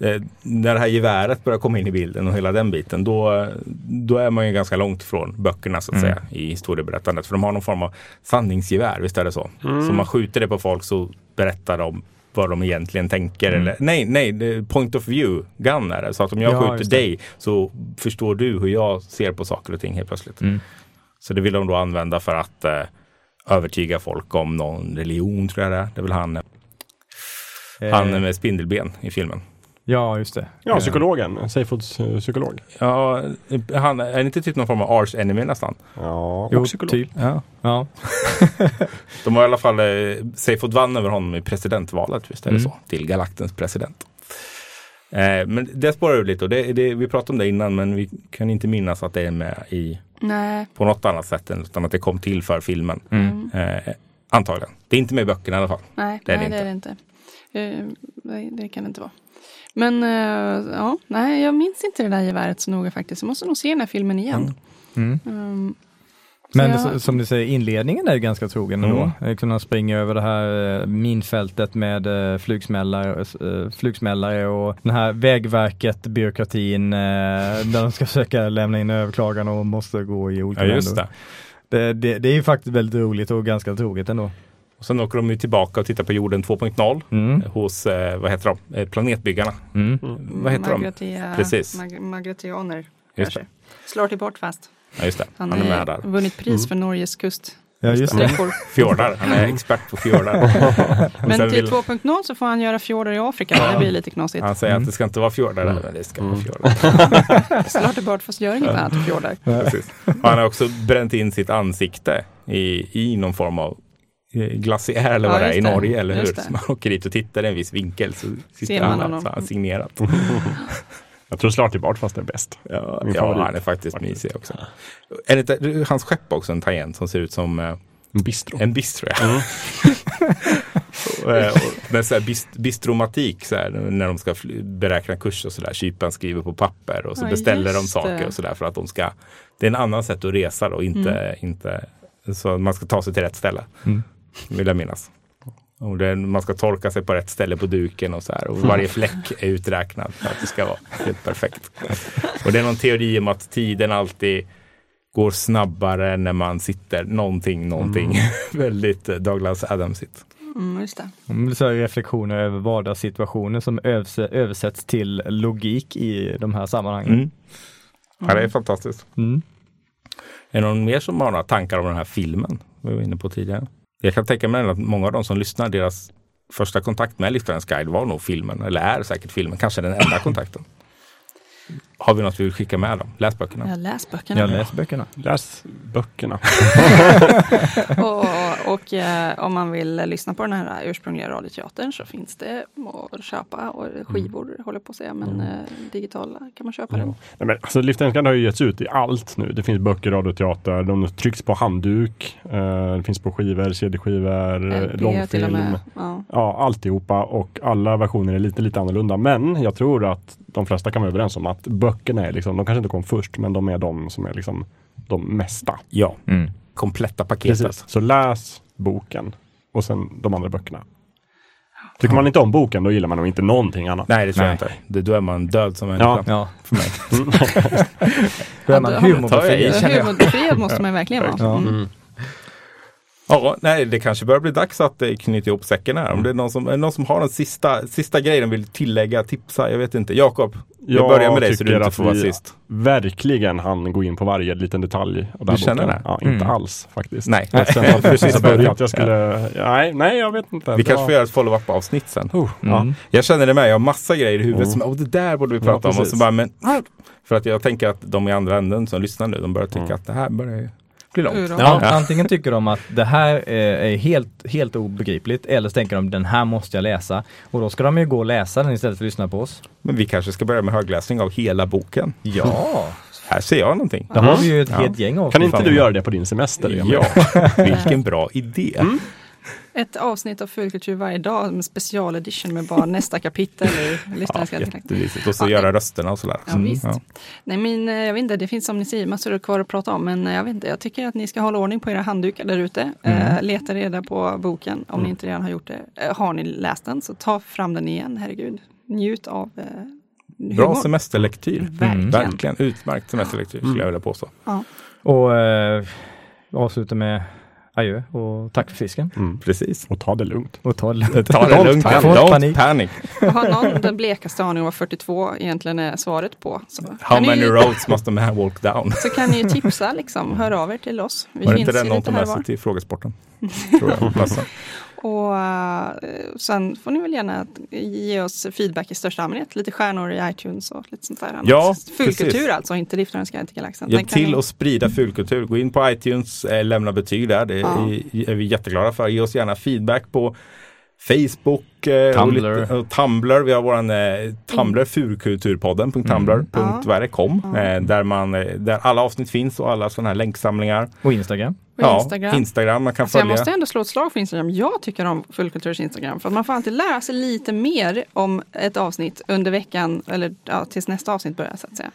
eh, när det här geväret börjar komma in i bilden och hela den biten, då, då är man ju ganska långt ifrån böckerna så att säga i historieberättandet. För de har någon form av sanningsgevär, visst är det så? Så om man skjuter det på folk så berättar de vad de egentligen tänker. Eller, nej, nej, point of view gun är det. Så att om jag Ja, skjuter dig så förstår du hur jag ser på saker och ting helt plötsligt. Mm. Så det vill de då använda för att eh, övertyga folk om någon religion tror jag det är. Det är väl han, han Eh, med spindelben i filmen. Ja, just det. Ja, psykologen, Seyfoods eh, psykolog. Ja, han är inte typ någon form av arch enemy nästan. Ja, Jo, och psykolog. typ. Ja. Ja. De har i alla fall, eh, Seyfoud vann över honom i presidentvalet, visst är det Mm. så? Till galaktens president. Eh, men det spårar ur lite och det, det, vi pratade om det innan men vi kan inte minnas att det är med i Nej. på något annat sätt än utan att det kom till för filmen. Mm. Eh, antagligen. Det är inte med i böckerna i alla fall. Nej, Det är nej det det är det inte. Eh, nej, det kan det inte vara. Men eh, ja, nej, jag minns inte det där geväret så noga faktiskt. Jag måste nog se den här filmen igen. Mm. Um, så Men jag- som du säger, inledningen är ju ganska trogen. Mm. Eh, Kunna springa över det här eh, minfältet med flugsmällare, flugsmällare och den här vägverket, byråkratin, där de ska försöka lämna in överklagan och måste gå i olika Ja, just det. Det, det, det är ju faktiskt väldigt roligt och ganska troget ändå. Och sen åker de ju tillbaka och tittar på jorden 2.0 Mm. hos, eh, vad heter de, eh, planetbyggarna. Mm. Vad heter de? Magratia, Precis. Mag, Magratianer. Just kanske. Slår till bort fast. Ja, just det. Han Han är med där. vunnit pris för Norges kust. Ja, just det. Fjordar, han är expert på fjordar. Men till vill- 2.0 så får han göra fjordar i Afrika. Det blir lite knasigt. Han säger Mm. att det ska inte vara fjordar där, men det ska vara fjordar. Slår till bort fast gör inget annat fjordar. Han har också bränt in sitt ansikte i, i någon form av glaciär eller Ja, vad det är i. Norge, eller hur? Så man åker dit och tittar i en viss vinkel så sitter Ser man han där, så han signerat. Jag tror Slarty Bart fast det är bäst. Ja, Min ja han är faktiskt mysig också. Är det hans skepp också en tangent som ser ut som eh, En bistro. en bistro. Ja. och, eh, och så här bist, bistromatik, så här, när de ska beräkna kurs och sådär. Kyparen skriver på papper och så Ja, beställer de saker det. och sådär för att de ska. Det är en annan sätt att resa då, inte, inte så man ska ta sig till rätt ställe. Mm. Vill jag minnas. Och det, man ska torka sig på rätt ställe på duken och så här. Och varje fläck är uträknad för att det ska vara helt perfekt. Och det är någon teori om att tiden alltid går snabbare när man sitter någonting, någonting. Väldigt eh, Douglas Adamsigt. Mm, just det. Mm, Så här reflektioner över vardagssituationer som övers- översätts till logik i de här sammanhangen. Mm. Ja, det är fantastiskt. Mm. Är det någon mer som har några tankar om den här filmen? Vi var inne på tidigare. Jag kan tänka mig att många av de som lyssnar, deras första kontakt med Liftarens guide var nog filmen, eller är säkert filmen, kanske den enda kontakten. Har vi något vi vill skicka med dem? Läs böckerna. Jag läs böckerna. Jag läser böckerna. Läs böckerna. Och, och, eh, om man vill lyssna på den här ursprungliga radioteatern så finns det att köpa och skivor, håller jag på att säga, men eh, digitala kan man köpa den. Nej, men, alltså, Liftarens guide har ju getts ut i allt nu. Det finns böcker, radioteater, de trycks på handduk. Eh, det finns på skivor, CD-skivor, LP långfilm. Ja. Ja, alltihopa och alla versioner är lite, lite annorlunda. Men jag tror att de flesta kan vara överens om att böckerna är liksom, de kanske inte kom först, men de är de som är liksom de mesta. Ja, Mm. kompletta paketet. Precis. Så läs boken och sen de andra böckerna. Tycker man inte om boken, då gillar man nog inte någonting annat. Nej, det tror jag inte. Det, då är man död som människa. Ja. Ja, För mig. då är man humorbefriad. Humorbefriad måste man verkligen vara. Ja. Mm. Ja, nej, det kanske börjar bli dags att eh, knyta ihop säcken här. Om det är någon som, är någon som har en sista, sista grej de vill tillägga, tipsa, jag vet inte. Jakob, jag, Jag börjar med dig så du inte får vara sist. Verkligen han gå in på varje liten detalj. Och den Du känner boken. det? Ja, inte Mm. alls faktiskt. Nej. Precis i Jag skulle, nej, nej jag vet inte. Vi Det kanske var- får göra ett follow-up avsnitt sen. Oh, ja. Mm. Jag känner det med, jag har massa grejer i huvudet Mm. som, oh, det där borde vi Ja, prata om. Och så bara, men, för att jag tänker att de i andra änden som lyssnar nu, de börjar tycka Mm. att det här börjar ju blir långt. Ja. Antingen tycker de att det här eh, är helt, helt obegripligt eller så tänker de den här måste jag läsa. Och då ska de ju gå och läsa den istället för att lyssna på oss. Men vi kanske ska börja med högläsning av hela boken. Ja, Här ser jag någonting. då har vi ju ett Ja. helt gäng av Kan inte du göra det på din semester? Ja, vilken bra idé. Ett avsnitt av Fulkultur varje dag med specialedition med bara nästa kapitel i Ja, lyssnarens dialekt. jättemysigt. Och så Ja, göra nej. rösterna och sådär. Ja, visst. Ja. Nej, men eh, jag vet inte, det finns som ni säger massor kvar att prata om, men eh, jag vet inte, jag tycker att ni ska hålla ordning på era handdukar där ute. Eh, leta reda på boken om ni inte redan har gjort det. Eh, har ni läst den så ta fram den igen, herregud. Njut av eh, Bra semesterlektyr. Verkligen. Verkligen utmärkt semesterlektyr skulle jag vilja påstå. Ja. Och eh, avsluta med adjö och tack för fisken. Mm. Precis. Och ta det lugnt. Och ta, Ta det lugnt. Don't panic. Har någon den blekaste aning om vad 42 egentligen är svaret på. Så How many ju, roads must a man walk down? så kan ni ju tipsa, liksom, hör av er till oss. Vi Var det finns inte den någon med sig till frågesporten? Tror jag. Och eh, sen får ni väl gärna ge oss feedback i största allmänhet. Lite stjärnor i iTunes och lite sånt där. Ja, Fulkultur precis. alltså, inte guide till galaxen. Hjälp till ni- att sprida fulkultur. Gå in på iTunes, eh, lämna betyg där. Det Ja. är, vi jätteglada för. Ge oss gärna feedback på Facebook eh, och, Tumblr. lite, och Tumblr. Vi har våran eh, Tumblr, furkulturpodden.tumblr.com Ja. eh, där, man, där alla avsnitt finns och alla sådana här länksamlingar. Och Instagram. Och Instagram. Instagram. Man kan Alltså jag följa. måste ändå slå ett slag för Instagram. Jag tycker om Fullkulturs Instagram. För att man får alltid lära sig lite mer om ett avsnitt under veckan. Eller ja, tills nästa avsnitt börjar så att säga.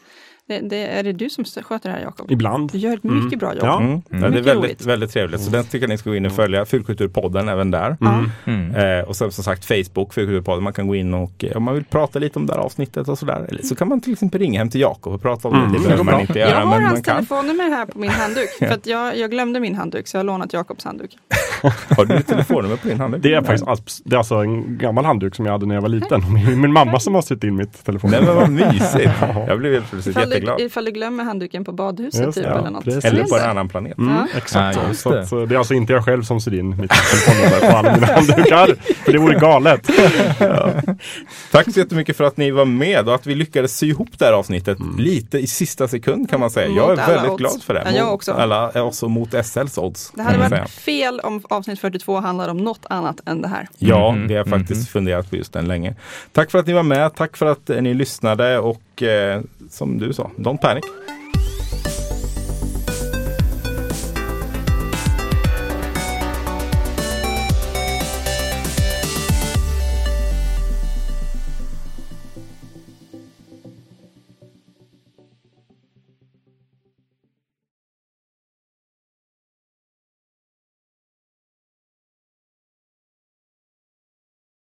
Det, det, är det du som sköter det här Jakob? Ibland. Du gör ett mycket bra jobb. Ja. Mm. Ja, det är väldigt, väldigt trevligt. Så den tycker jag ni ska gå in och följa. Fulkulturpodden även där. Ja. Mm. Eh, och sen som sagt Facebook, Fulkulturpodden. Man kan gå in och eh, om man vill prata lite om det här avsnittet och sådär. Eller så kan man till exempel ringa hem till Jakob och prata om Mm, det. Det behöver man inte Jag göra, har men man hans telefonnummer här på min handduk. För att jag, jag glömde min handduk så jag har lånat Jakobs handduk. Har du ett telefonnummer på din handduk? Det är faktiskt det är alltså en gammal handduk som jag hade när jag var liten. Min, min mamma som har sytt in mitt Nej telefonnummer. men vad mysigt. Jag blev helt plötsligt jätteglad. du, ifall du glömmer handduken på badhuset Just typ ja, eller något. precis. Eller på är en annan planet. Mm, Ja. exakt. Ja, just så, det. så det är alltså inte jag själv som syr in mitt telefonnummer på alla mina handdukar. För det vore galet. Tack så jättemycket för att ni var med och att vi lyckades sy ihop det här avsnittet lite i sista sekund kan man säga. Jag Mot är alla väldigt odds. glad för det. Ja, jag Mot också. Alla, också mot SLs odds. Det hade varit säga. fel om avsnitt 42 handlade om något annat än det här. Ja, Mhm, vi har faktiskt funderat på just den länge. Tack för att ni var med. Tack för att eh, ni lyssnade och eh, som du sa, don't panic.